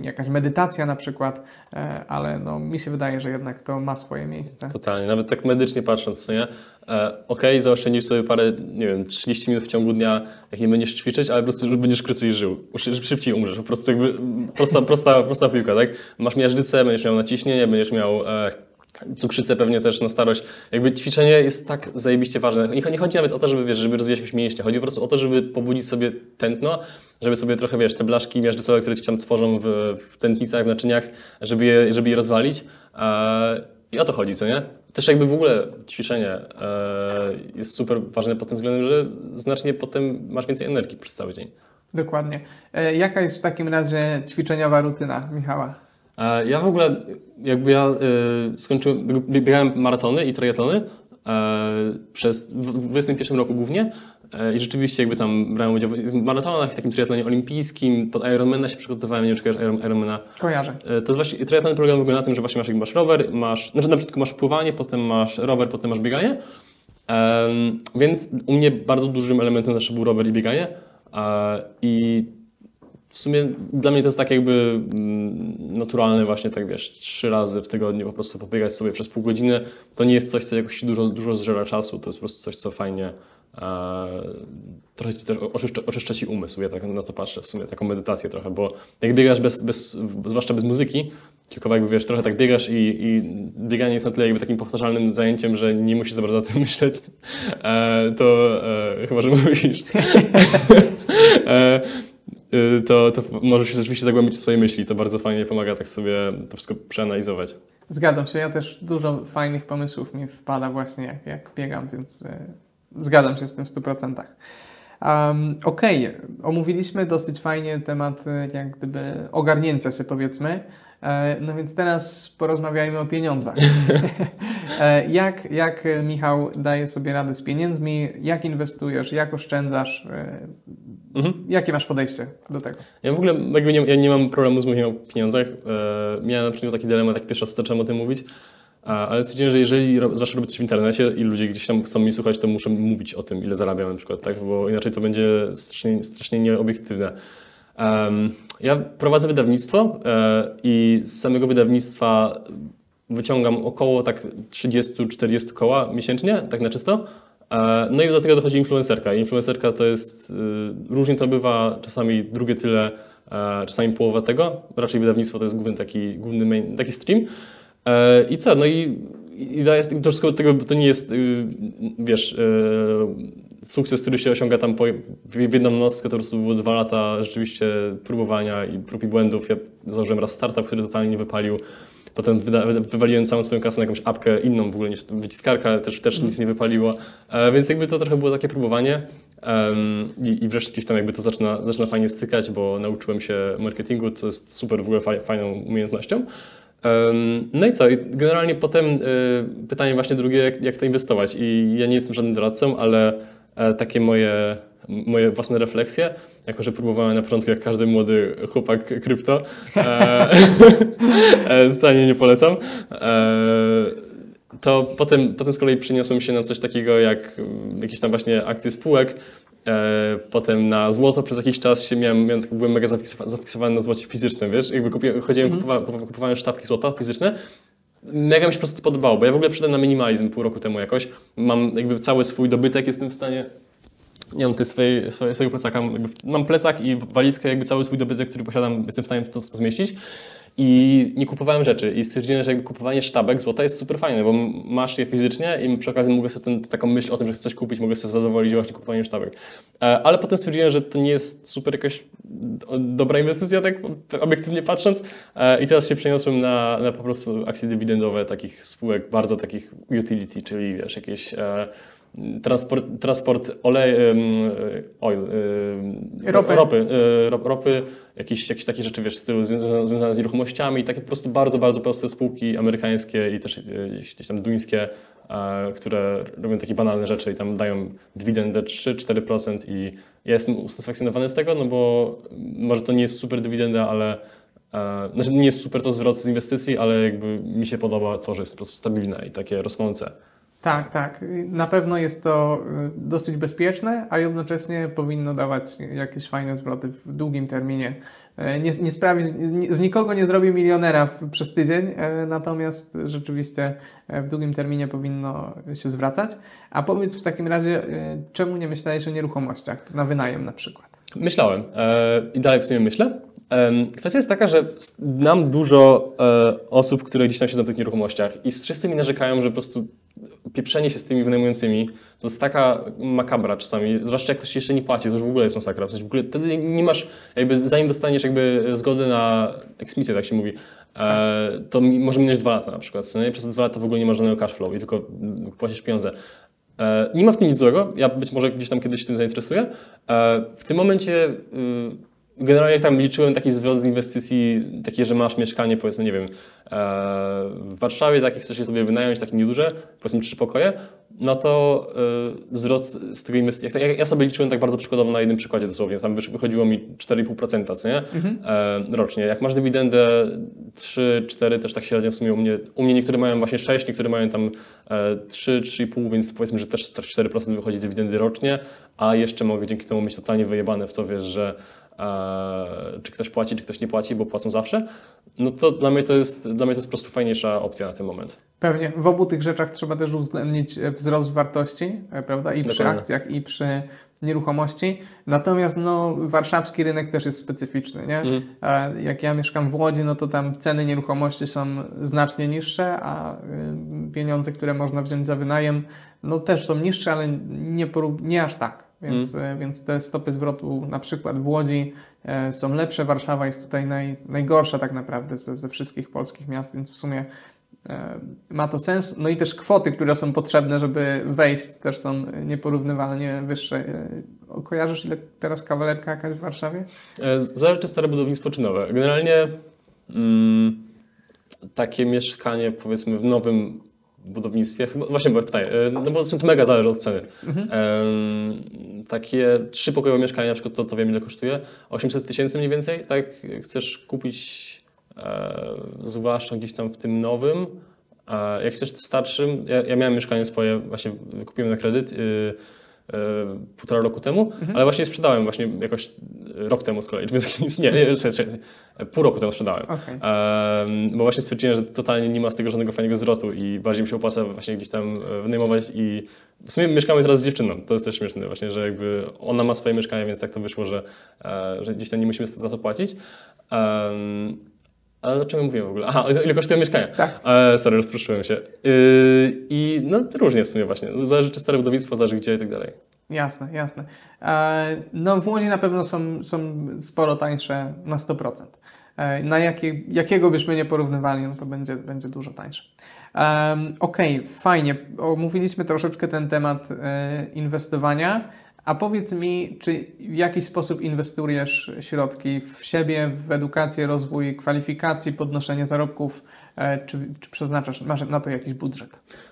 jakaś medytacja na przykład, e, ale no, mi się wydaje, że jednak to ma swoje miejsce. Totalnie, nawet tak medycznie patrząc, nie? E, ok, zaoszczędzisz sobie parę, nie wiem, 30 minut w ciągu dnia, jak nie będziesz ćwiczyć, ale po prostu będziesz krócej żył, szybciej umrzesz, po prostu jakby prosta, prosta, prosta piłka, tak? Masz miażdżycę, będziesz miał naciśnienie, będziesz miał e, cukrzycę pewnie też na starość. Jakby ćwiczenie jest tak zajebiście ważne. Nie, nie chodzi nawet o to, żeby, wiesz, żeby rozwijać jakieś mięśnie. Chodzi po prostu o to, żeby pobudzić sobie tętno, żeby sobie trochę, wiesz, te blaszki miażdżycowe, które ci tam tworzą w, w tętnicach, w naczyniach, żeby je, żeby je rozwalić. Eee, I o to chodzi, co nie? Też jakby w ogóle ćwiczenie e, jest super ważne pod tym względem, że znacznie potem masz więcej energii przez cały dzień. Dokładnie. E, jaka jest w takim razie ćwiczeniowa rutyna Michała? E, ja w ogóle, jakby ja y, skończyłem, biegałem maratony i triatlony e, przez, w 21 roku głównie e, i rzeczywiście jakby tam brałem udział w maratonach, takim triatlonie olimpijskim, pod Ironmana się przygotowywałem, nie wiem czy kojarzysz Ironmana. Kojarzę. To jest właśnie, triatlon polega w ogóle na tym, że właśnie masz, masz rower, masz, znaczy na początku masz pływanie, potem masz rower, potem masz bieganie, więc u mnie bardzo dużym elementem zawsze był rower i bieganie i w sumie dla mnie to jest tak jakby naturalne właśnie tak wiesz, trzy razy w tygodniu po prostu pobiegać sobie przez pół godziny. To nie jest coś, co jakoś dużo, dużo zżera czasu, to jest po prostu coś, co fajnie e, trochę ci też oczyszcza, oczyszcza ci umysł, ja tak na to patrzę w sumie, taką medytację trochę, bo jak biegasz bez, bez zwłaszcza bez muzyki, tylko jakby wiesz, trochę tak biegasz i, i bieganie jest na tyle jakby takim powtarzalnym zajęciem, że nie musisz za bardzo o tym myśleć, e, to e, chyba, że musisz. e, to, to możesz się rzeczywiście zagłębić w swoje myśli. To bardzo fajnie pomaga tak sobie to wszystko przeanalizować. Zgadzam się. Ja też dużo fajnych pomysłów mi wpada właśnie jak, jak biegam, więc y, zgadzam się z tym w 100%. Um, Okej, okay. omówiliśmy dosyć fajnie temat y, jak gdyby ogarnięcia się powiedzmy. E, no więc teraz porozmawiajmy o pieniądzach. E, jak, jak Michał daje sobie radę z pieniędzmi? Jak inwestujesz? Jak oszczędzasz? E, mhm. Jakie masz podejście do tego? Ja w ogóle jakby nie, ja nie mam problemu z mówieniem o pieniądzach. Miałem na przykład taki dylemat, jak pierwszy raz zacząłem o tym mówić. Ale stwierdziłem, że jeżeli zawsze robię coś w internecie i ludzie gdzieś tam chcą mnie słuchać, to muszę mówić o tym, ile zarabiam na przykład, tak? bo inaczej to będzie strasznie, strasznie nieobiektywne. Ja prowadzę wydawnictwo e, i z samego wydawnictwa wyciągam około tak 30-40 koła miesięcznie, tak na czysto. E, no i do tego dochodzi influencerka. Influencerka to jest, y, różnie to bywa, czasami drugie tyle, e, czasami połowa tego. Raczej wydawnictwo to jest główny taki, główny main, taki stream. I co? No i idea jest, to wszystko tego, to nie jest, y, wiesz, sukces, który się osiąga tam po, w jedną noc, to po prostu było dwa lata rzeczywiście próbowania i prób i błędów. Ja założyłem raz startup, który totalnie nie wypalił. Potem wywaliłem całą swoją kasę na jakąś apkę inną w ogóle niż wyciskarka, też, też nic nie wypaliło. E, więc jakby to trochę było takie próbowanie. Um, i, I wreszcie gdzieś tam jakby to zaczyna, zaczyna fajnie stykać, bo nauczyłem się marketingu, co jest super w ogóle faj, fajną umiejętnością. Um, no i co? Generalnie potem y, pytanie właśnie drugie, jak, jak to inwestować. I ja nie jestem żadnym doradcą, ale takie moje, moje własne refleksje, jako że próbowałem na początku jak każdy młody chłopak krypto. E, e, totalnie nie polecam. To potem, potem z kolei przeniosłem się na coś takiego jak jakieś tam właśnie akcje spółek E, potem na złoto przez jakiś czas się miałem, miałem byłem mega zafiksowa- zafiksowany na złocie fizycznym, wiesz? Jakby kupiłem, chodziłem, kupowałem, kupowałem, kupowałem sztabki złota fizyczne. Mega mi się po prostu podobało, bo ja w ogóle przyszedłem na minimalizm pół roku temu jakoś. Mam jakby cały swój dobytek, jestem w stanie nie mam tej swojej, swojego plecaka. Mam plecak i walizkę, jakby cały swój dobytek, który posiadam, jestem w stanie w to, w to zmieścić. I nie kupowałem rzeczy. I stwierdziłem, że jakby kupowanie sztabek złota jest super fajne, bo masz je fizycznie i przy okazji mogę sobie ten, taką myśl o tym, że chcesz coś kupić, mogę sobie zadowolić właśnie kupowaniem sztabek. E, Ale potem stwierdziłem, że to nie jest super jakaś dobra inwestycja, tak obiektywnie patrząc. E, I teraz się przeniosłem na, na po prostu akcje dywidendowe takich spółek, bardzo takich utility, czyli wiesz, jakieś e, transport, transport olej, oil, Ropy. ropy, e, ro- ropy jakieś, jakieś takie rzeczy, wiesz, z tyłu związane, z nieruchomościami, takie po prostu bardzo, bardzo proste spółki amerykańskie i też e, gdzieś tam duńskie, e, które robią takie banalne rzeczy i tam dają dywidendę 3-4% i ja jestem usatysfakcjonowany z tego, no bo może to nie jest super dywidenda, ale znaczy nie jest super to zwrot z inwestycji, ale jakby mi się podoba to, że jest po prostu stabilne i takie rosnące. Tak, tak. Na pewno jest to y, dosyć bezpieczne, a jednocześnie powinno dawać jakieś fajne zwroty w długim terminie. E, Nie, nie sprawi, z nikogo nie zrobi milionera w, przez tydzień, e, natomiast rzeczywiście e, w długim terminie powinno się zwracać. A powiedz w takim razie, czemu nie myślałeś o nieruchomościach, na wynajem na przykład? Myślałem i dalej w sumie myślę. Kwestia jest taka, że znam dużo osób, które gdzieś tam siedzą w tych nieruchomościach i wszyscy mi narzekają, że po prostu pieprzenie się z tymi wynajmującymi to jest taka makabra czasami, zwłaszcza jak ktoś jeszcze nie płaci, to już w ogóle jest masakra. W sensie w ogóle wtedy nie masz, jakby zanim dostaniesz jakby zgodę na eksmisję, tak się mówi, e, to może minąć dwa lata na przykład. co nie? Przez dwa lata w ogóle nie masz żadnego cash flow i tylko płacisz pieniądze. E, Nie ma w tym nic złego, ja być może gdzieś tam kiedyś się tym zainteresuję. E, W tym momencie y, generalnie jak tam liczyłem taki zwrot z inwestycji, takie, że masz mieszkanie powiedzmy, nie wiem, e, w Warszawie, takie chcesz je sobie wynająć, takie nieduże, powiedzmy trzy pokoje, no to y, zwrot z tego inwestycji, ja, ja sobie liczyłem tak bardzo przykładowo na jednym przykładzie dosłownie, tam wychodziło mi 4,5%, co nie? E, rocznie. Jak masz dywidendę 3-4, też tak średnio w sumie u mnie, u mnie niektóre mają właśnie 6, niektóre mają tam e, 3, 3,5, więc powiedzmy, że też też 4% wychodzi dywidendy rocznie, a jeszcze mogę dzięki temu mieć totalnie wyjebane w to, wiesz, że e, czy ktoś płaci, czy ktoś nie płaci, bo płacą zawsze, no to dla mnie to jest, dla mnie to jest po prostu fajniejsza opcja na ten moment. Pewnie. W obu tych rzeczach trzeba też uwzględnić e, wzrost wartości, e, prawda? I przy Dokładnie. akcjach, i przy nieruchomości. Natomiast no, warszawski rynek też jest specyficzny, nie? E, Jak ja mieszkam w Łodzi, no to tam ceny nieruchomości są znacznie niższe, a y, pieniądze, które można wziąć za wynajem, no też są niższe, ale nie, poró- nie aż tak. Więc, e, więc te stopy zwrotu na przykład w Łodzi e, są lepsze. Warszawa jest tutaj naj, najgorsza tak naprawdę ze, ze wszystkich polskich miast, więc w sumie E, Ma to sens. No i też kwoty, które są potrzebne, żeby wejść, też są nieporównywalnie wyższe. Kojarzysz, ile teraz kawalerka jakaś w Warszawie? Zależy, czy stare budownictwo, czy nowe. Generalnie mm, takie mieszkanie, powiedzmy, w nowym budownictwie, chyba, właśnie bo pytanie, e, no bo to mega zależy od ceny. Em, takie trzypokojowe mieszkanie, na przykład, to, to wiem ile kosztuje, 800 tysięcy mniej więcej, tak? Chcesz kupić, e, zwłaszcza gdzieś tam w tym nowym, a jak chcesz starszym, ja, ja miałem mieszkanie swoje, właśnie kupiłem na kredyt, y, y, półtora roku temu, ale właśnie sprzedałem właśnie jakoś rok temu z kolei, więc nic, nie, nie, pół roku temu sprzedałem. Em, bo właśnie stwierdziłem, że totalnie nie ma z tego żadnego fajnego zwrotu i bardziej mi się opłaca właśnie gdzieś tam e, wynajmować i w sumie mieszkamy teraz z dziewczyną, to jest też śmieszne właśnie, że jakby ona ma swoje mieszkanie, więc tak to wyszło, że, e, że gdzieś tam nie musimy za to płacić. Ale o czym ja mówiłem w ogóle? Aha, ile kosztują mieszkania? Tak. E, sorry, rozproszyłem się. Yy, I no różnie w sumie właśnie, zależy czy stare budownictwo, zależy gdzie i tak dalej. Jasne, jasne. E, No w Łodzi na pewno są, są sporo tańsze na 100%. E, Na jakie, jakiego byśmy nie porównywali, no to będzie, będzie dużo tańsze. Em, Okej, fajnie. Omówiliśmy troszeczkę ten temat e, inwestowania. A powiedz mi, czy w jakiś sposób inwestujesz środki w siebie, w edukację, rozwój kwalifikacji, podnoszenie zarobków, e, czy, czy przeznaczasz, masz na to jakiś budżet?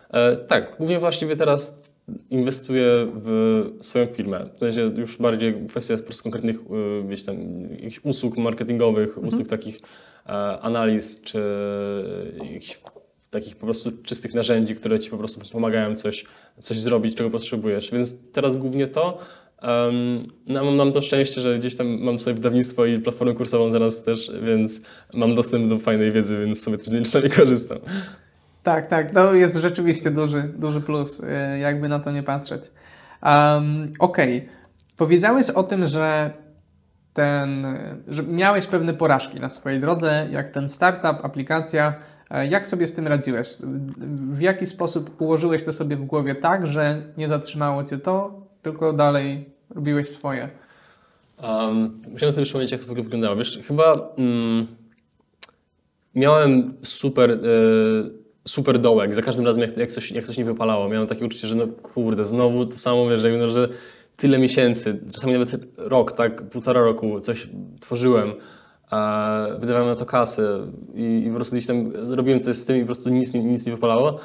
E, tak, głównie właściwie teraz inwestuję w swoją firmę. W sensie już bardziej kwestia po prostu konkretnych y, gdzieś tam usług marketingowych, usług takich e, analiz, czy jakichś takich po prostu czystych narzędzi, które ci po prostu pomagają coś, coś zrobić, czego potrzebujesz. Więc teraz głównie to. Um, no, mam, mam to szczęście, że gdzieś tam mam swoje wydawnictwo i platformę kursową zaraz też, więc mam dostęp do fajnej wiedzy, więc sobie też z niej czasami korzystam. Tak, tak, to jest rzeczywiście duży, duży plus, e, jakby na to nie patrzeć. Um, Okej, okay. powiedziałeś o tym, że ten, że miałeś pewne porażki na swojej drodze, jak ten startup, aplikacja. E, jak sobie z tym radziłeś? W jaki sposób ułożyłeś to sobie w głowie tak, że nie zatrzymało cię to, tylko dalej robiłeś swoje? Um, musiałem sobie przypomnieć, jak to w ogóle wyglądało. Wiesz, chyba mm, miałem super, e, super dołek. Za każdym razem, jak, jak, coś, jak coś nie wypalało, miałem takie uczucie, że no kurde, znowu to samo, wiesz, no, że tyle miesięcy, czasami nawet rok, tak, półtora roku coś tworzyłem, wydawałem na to kasę i, i, po prostu gdzieś tam robiłem coś z tym i po prostu nic, nic nie wypalało,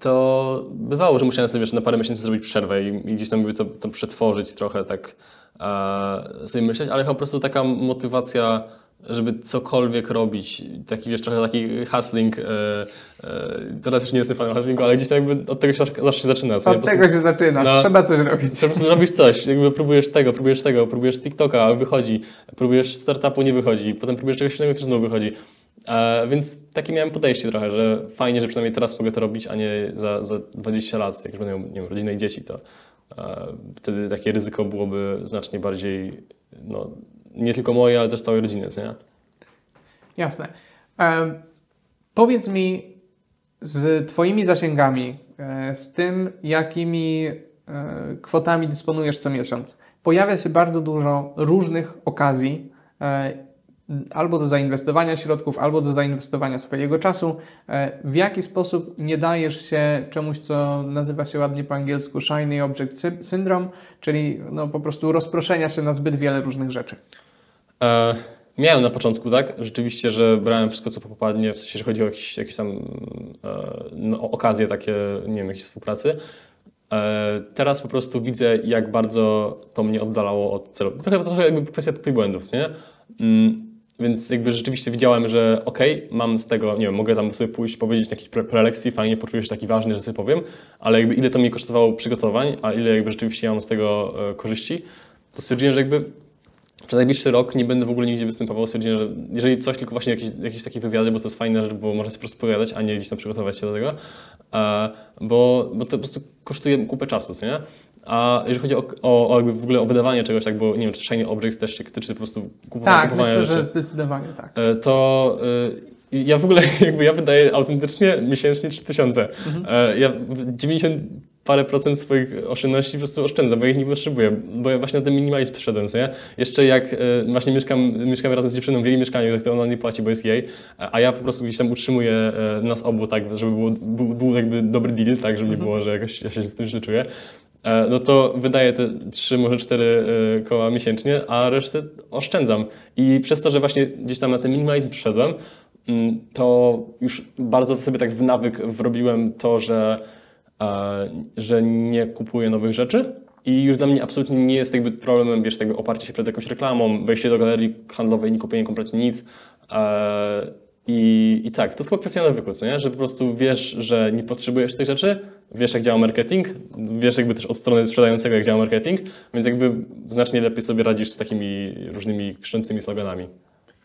to bywało, że musiałem sobie wiesz, na parę miesięcy zrobić przerwę i, i gdzieś tam to, to przetworzyć trochę, tak sobie myśleć, ale po prostu taka motywacja żeby cokolwiek robić. Taki, wiesz, trochę taki hustling. E, e, teraz już nie jestem fanem hustlingu, ale gdzieś tak jakby od tego się zawsze się zaczyna. Co, od tego się zaczyna, no, trzeba coś robić. Trzeba robić coś, jakby próbujesz tego, próbujesz tego, próbujesz TikToka, wychodzi, próbujesz startupu, nie wychodzi, potem próbujesz czegoś innego, też znowu wychodzi. E, więc takie miałem podejście trochę, że fajnie, że przynajmniej teraz mogę to robić, a nie za, za 20 lat, jak już będę miał nie wiem, rodzinę i dzieci, to e, wtedy takie ryzyko byłoby znacznie bardziej no, nie tylko moje, ale też całej rodziny, co nie? Jasne. Powiedz mi z Twoimi zasięgami, e, z tym, jakimi e, kwotami dysponujesz co miesiąc, pojawia się bardzo dużo różnych okazji, e, albo do zainwestowania środków, albo do zainwestowania swojego czasu. E, w jaki sposób nie dajesz się czemuś, co nazywa się ładnie po angielsku Shiny Object Syndrome, czyli no, po prostu rozproszenia się na zbyt wiele różnych rzeczy? E, miałem na początku, tak, rzeczywiście, że brałem wszystko, co popadnie, w sensie, że chodzi o jakieś, jakieś tam e, no, okazje takie, nie wiem, jakiejś współpracy. E, teraz po prostu widzę, jak bardzo to mnie oddalało od celu. Trochę, trochę jakby kwestia i błędów, nie? Więc jakby rzeczywiście widziałem, że okej, okay, mam z tego, nie wiem, mogę tam sobie pójść, powiedzieć na jakiejś pre prelekcji, fajnie poczuję się taki ważny, że sobie powiem, ale jakby ile to mi kosztowało przygotowań, a ile jakby rzeczywiście ja mam z tego e, korzyści, to stwierdziłem, że jakby przez najbliższy rok nie będę w ogóle nigdzie występował. Stwierdziłem, że jeżeli coś, tylko właśnie jakieś, jakieś takie wywiady, bo to jest fajne, bo można sobie po prostu pogadać, a nie gdzieś tam przygotować się do tego, e, bo, bo to po prostu kosztuje kupę czasu, co nie? A jeżeli chodzi o, o, o w ogóle o wydawanie czegoś, tak, bo nie wiem, czy Shiny Objects też się tyczy po prostu kupowania Tak, myślę, że zdecydowanie tak. E, to e, ja w ogóle jakby ja wydaję autentycznie miesięcznie 3000. Mhm. Ja 90 parę procent swoich oszczędności po prostu oszczędzam, bo ich nie potrzebuję, bo ja właśnie na ten minimalizm przyszedłem, co nie? Jeszcze jak e, właśnie mieszkam, mieszkamy razem z dziewczyną w jej mieszkaniu, to ona nie płaci, bo jest jej, a ja po prostu gdzieś tam utrzymuję e, nas obu tak, żeby było, był, był jakby dobry deal, tak, żeby nie mhm. było, że jakoś ja się z tym źle czuję e, no to wydaję te 3, może 4 koła miesięcznie, a resztę oszczędzam. I przez to, że właśnie gdzieś tam na ten minimalizm przyszedłem, mm, to już bardzo sobie tak w nawyk wrobiłem to, że że nie kupuję nowych rzeczy i już dla mnie absolutnie nie jest jakby problemem, wiesz, jakby oparcie się przed jakąś reklamą, wejście do galerii handlowej, nie kupienie kompletnie nic. I, I tak, to jest chyba kwestia nawyku, co nie? Że po prostu wiesz, że nie potrzebujesz tych rzeczy, wiesz jak działa marketing, wiesz jakby też od strony sprzedającego jak działa marketing, więc jakby znacznie lepiej sobie radzisz z takimi różnymi krzącymi sloganami.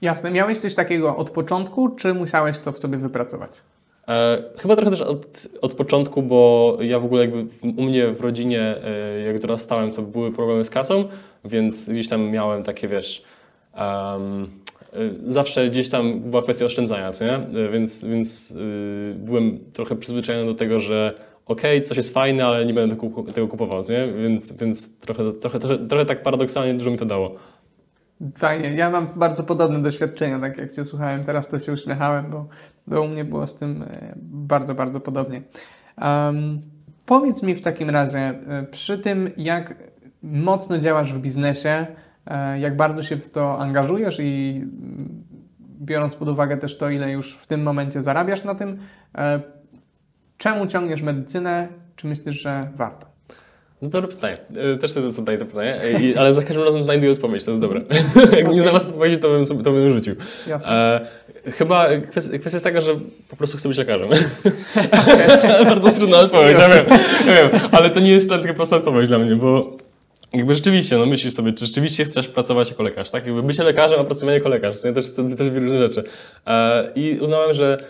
Jasne. Miałeś coś takiego od początku, czy musiałeś to w sobie wypracować? E, chyba trochę też od, od początku, bo ja w ogóle jakby u mnie w rodzinie, e, jak dorastałem, to były problemy z kasą, więc gdzieś tam miałem takie, wiesz, um, zawsze gdzieś tam była kwestia oszczędzania, co nie? Więc, więc byłem trochę przyzwyczajony do tego, że okej, okay, coś jest fajne, ale nie będę tego kupował, nie? Więc, więc trochę, trochę, trochę, trochę tak paradoksalnie dużo mi to dało. Fajnie. Ja mam bardzo podobne doświadczenia, tak jak Cię słuchałem, teraz to się uśmiechałem, bo, bo u mnie było z tym e, bardzo, bardzo podobnie. Um, powiedz mi w takim razie, e, przy tym jak mocno działasz w biznesie, e, jak bardzo się w to angażujesz i mm, biorąc pod uwagę też to, ile już w tym momencie zarabiasz na tym, czemu ciągniesz medycynę? Czy myślisz, że warto? No dobre pytanie. E, też sobie zadaję to pytanie, I, ale za każdym razem znajduję odpowiedź, to jest dobre. Jak nie znalazł odpowiedzi, to bym, sobie, to bym rzucił. E, chyba kwestia, kwestia jest taka, że po prostu chcę być lekarzem. Bardzo trudna odpowiedź, ja wiem, ja wiem, ale to nie jest taka prosta odpowiedź dla mnie, bo Jakby rzeczywiście, no myślisz sobie, czy rzeczywiście chcesz pracować jako lekarz, tak? Jakby bycie lekarzem, a pracowanie jako lekarz, to też, to też wiele różnych rzeczy. E, I uznałem, że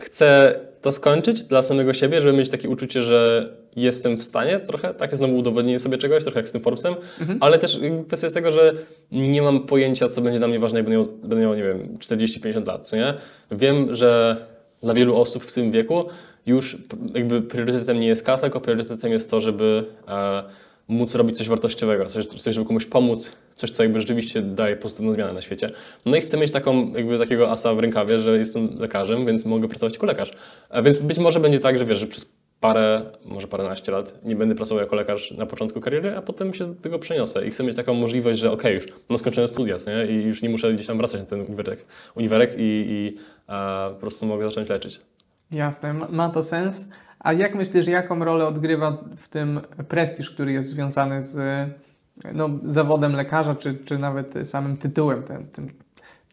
chcę to skończyć dla samego siebie, żeby mieć takie uczucie, że jestem w stanie trochę, takie znowu udowodnienie sobie czegoś, trochę jak z tym Forbesem, ale też kwestia jest tego, że nie mam pojęcia, co będzie dla mnie ważne, jak będę miał, będę miał nie wiem, 40-50 lat, co nie? Wiem, że dla wielu osób w tym wieku już jakby priorytetem nie jest kasa, tylko priorytetem jest to, żeby e, móc robić coś wartościowego, coś, coś, żeby komuś pomóc, coś, co jakby rzeczywiście daje pozytywną zmianę na świecie. No i chcę mieć taką, jakby takiego asa w rękawie, że jestem lekarzem, więc mogę pracować jako lekarz. A więc być może będzie tak, że wiesz, że przez parę, może paręnaście lat nie będę pracował jako lekarz na początku kariery, a potem się do tego przeniosę i chcę mieć taką możliwość, że okej, okay, już mam skończone studia nie? i już nie muszę gdzieś tam wracać na ten uniwerek, uniwerek i, i a, po prostu mogę zacząć leczyć. Jasne, ma to sens. A jak myślisz, jaką rolę odgrywa w tym prestiż, który jest związany z no, zawodem lekarza, czy, czy nawet samym tytułem, ten, tym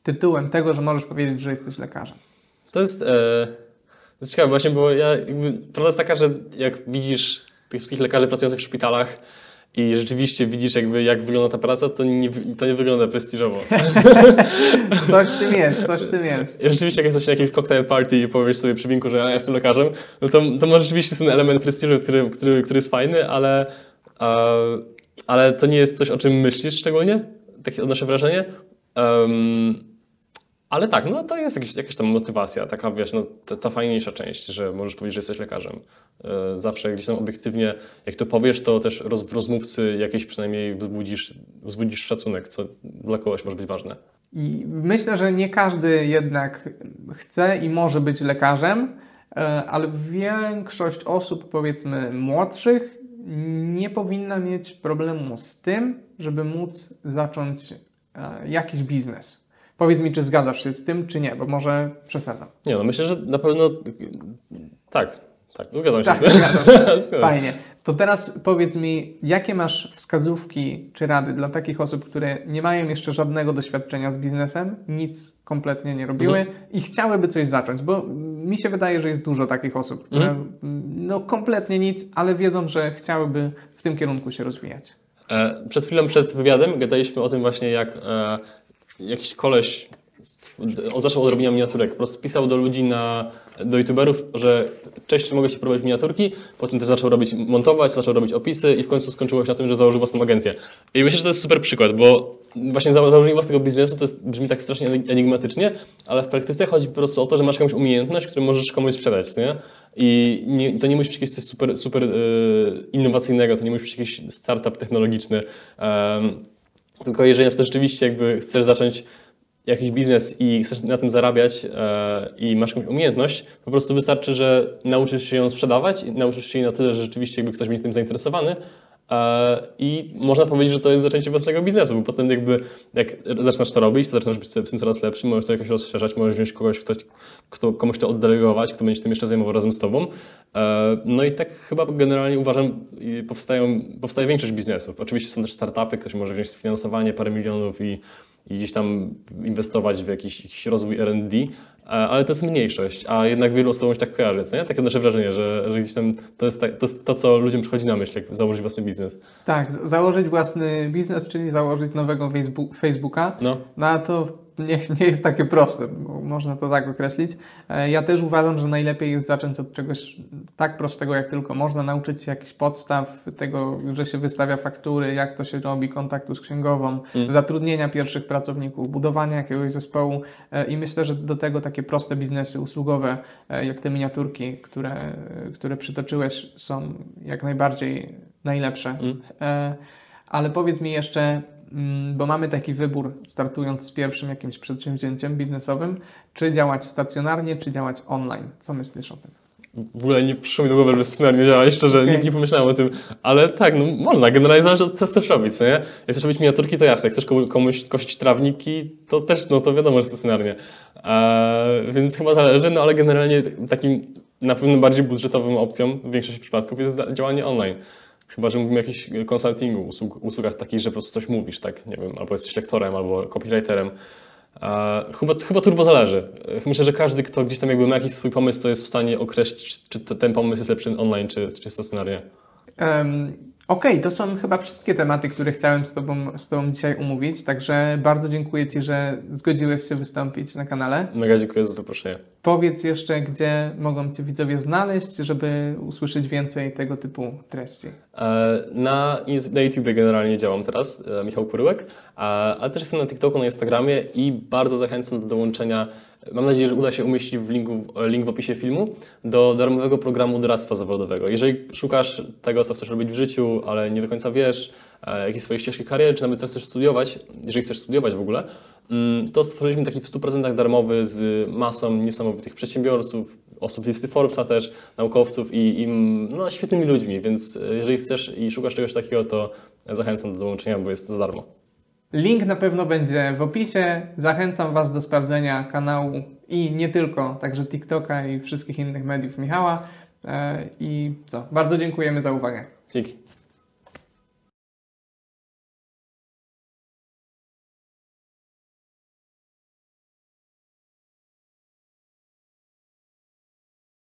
tytułem tego, że możesz powiedzieć, że jesteś lekarzem? To jest, e, to jest ciekawe właśnie, bo ja, jakby, prawda jest taka, że jak widzisz tych wszystkich lekarzy pracujących w szpitalach, i rzeczywiście widzisz jakby jak wygląda ta praca, to nie, to nie wygląda prestiżowo. coś w tym jest, coś w tym jest. Rzeczywiście jak jesteś na jakimś cocktail party i powiesz sobie przy winku, że ja jestem lekarzem, no to, to może rzeczywiście jest ten element prestiżu, który, który, który jest fajny, ale, ale to nie jest coś, o czym myślisz szczególnie, takie odnoszę wrażenie. Um, ale tak, no to jest jakaś, jakaś tam motywacja, taka wiesz, no, ta, ta, fajniejsza część, że możesz powiedzieć, że jesteś lekarzem. E, zawsze gdzieś tam obiektywnie, jak to powiesz, to też roz, w rozmówcy jakieś przynajmniej wzbudzisz, wzbudzisz szacunek, co dla kogoś może być ważne. I myślę, że nie każdy jednak chce i może być lekarzem, e, ale większość osób, powiedzmy młodszych, nie powinna mieć problemu z tym, żeby móc zacząć e, jakiś biznes. Powiedz mi, czy zgadzasz się z tym, czy nie, bo może przesadzam. Nie, no myślę, że na pewno tak, tak, zgadzam się tak, z tym. Się. Fajnie. To teraz powiedz mi, jakie masz wskazówki czy rady dla takich osób, które nie mają jeszcze żadnego doświadczenia z biznesem, nic kompletnie nie robiły mhm. i chciałyby coś zacząć, bo mi się wydaje, że jest dużo takich osób, które mhm. no kompletnie nic, ale wiedzą, że chciałyby w tym kierunku się rozwijać. E, przed chwilą, przed wywiadem gadaliśmy o tym właśnie, jak e, jakiś koleś zaczął od robienia miniaturek. Po prostu pisał do ludzi, na, do youtuberów, że cześć, czy mogę Ci próbować miniaturki? Potem też zaczął robić, montować, zaczął robić opisy i w końcu skończyło się na tym, że założył własną agencję. I myślę, że to jest super przykład, bo właśnie założenie własnego biznesu to jest, brzmi tak strasznie enigmatycznie, ale w praktyce chodzi po prostu o to, że masz jakąś umiejętność, którą możesz komuś sprzedać, nie? I nie, to nie musi być jakieś coś super, super yy, innowacyjnego, to nie musi być jakiś startup technologiczny. Yy, tylko jeżeli rzeczywiście jakby chcesz zacząć jakiś biznes i chcesz na tym zarabiać e, i masz jakąś umiejętność, po prostu wystarczy, że nauczysz się ją sprzedawać i nauczysz się jej na tyle, że rzeczywiście jakby ktoś będzie tym zainteresowany, I można powiedzieć, że to jest zaczęcie własnego biznesu, bo potem jakby jak zaczynasz to robić, to zaczynasz być w tym coraz lepszy, możesz to jakoś rozszerzać, możesz wziąć kogoś, kto, komuś to oddelegować, kto będzie tym jeszcze zajmował razem z tobą. E, no i tak chyba generalnie uważam, powstają, powstaje większość biznesów. Oczywiście są też startupy, ktoś może wziąć sfinansowanie parę milionów i, i gdzieś tam inwestować w jakiś, jakiś rozwój R&D, E, ale to jest mniejszość, a jednak wielu osobom się tak kojarzy, co nie? Takie nasze wrażenie, że, że gdzieś tam to jest, tak, to jest to, co ludziom przychodzi na myśl, jak założyć własny biznes. Tak, założyć własny biznes, czyli założyć nowego Facebook, Facebooka, no. no a to nie, nie jest takie proste, można to tak określić. E, ja też uważam, że najlepiej jest zacząć od czegoś tak prostego jak tylko można, nauczyć się jakichś podstaw tego, że się wystawia faktury, jak to się robi, kontaktu z księgową, mm. zatrudnienia pierwszych pracowników, budowania jakiegoś zespołu e, i myślę, że do tego takie proste biznesy usługowe, e, jak te miniaturki, które, które przytoczyłeś, są jak najbardziej najlepsze. Mm. Ale powiedz mi jeszcze, bo mamy taki wybór, startując z pierwszym jakimś przedsięwzięciem biznesowym, czy działać stacjonarnie, czy działać online. Co myślisz o tym? W ogóle nie przyszło mi do głowy, że stacjonarnie działać, szczerze, okay. nie, nie, pomyślałem o tym, ale tak, no można, generalnie zależy od co chcesz robić, co nie? Jak chcesz robić miniaturki, to jasne, jak chcesz komuś kosić trawniki, to też, no to wiadomo, że stacjonarnie. Eee, więc chyba zależy, no ale generalnie takim na pewno bardziej budżetową opcją w większości przypadków jest działanie online. Chyba, że mówimy o jakimś konsultingu, usług, usługach takich, że po prostu coś mówisz, tak, nie wiem, albo jesteś lektorem, albo copywriterem. chyba, chyba turbo zależy. Myślę, że każdy, kto gdzieś tam jakby ma jakiś swój pomysł, to jest w stanie określić, czy ten pomysł jest lepszy online, czy, czy stacjonarnie. Um, Okej, to są chyba wszystkie tematy, które chciałem z tobą, z Tobą dzisiaj umówić, także bardzo dziękuję Ci, że zgodziłeś się wystąpić na kanale. Mega dziękuję za zaproszenie. Powiedz jeszcze, gdzie mogą Cię widzowie znaleźć, żeby usłyszeć więcej tego typu treści. E, Na, na YouTubie generalnie działam teraz, e, Michał Kuryłek, a- ale też jestem na TikToku, na Instagramie i bardzo zachęcam do dołączenia, mam nadzieję, że uda się umieścić w linku, link w opisie filmu, do darmowego programu doradztwa zawodowego. Jeżeli szukasz tego, co chcesz robić w życiu, ale nie do końca wiesz, e, jakie swoje ścieżki kariery, czy nawet co chcesz studiować, jeżeli chcesz studiować w ogóle, mm, to stworzyliśmy taki w 100% darmowy z masą niesamowitych przedsiębiorców, osób z listy Forbesa też, naukowców i, i no, świetnymi ludźmi, więc e, jeżeli chcesz i szukasz czegoś takiego, to zachęcam do dołączenia, bo jest za darmo. Link na pewno będzie w opisie. Zachęcam Was do sprawdzenia kanału i nie tylko, także TikToka i wszystkich innych mediów Michała. E, I co? Bardzo dziękujemy za uwagę. Dzięki.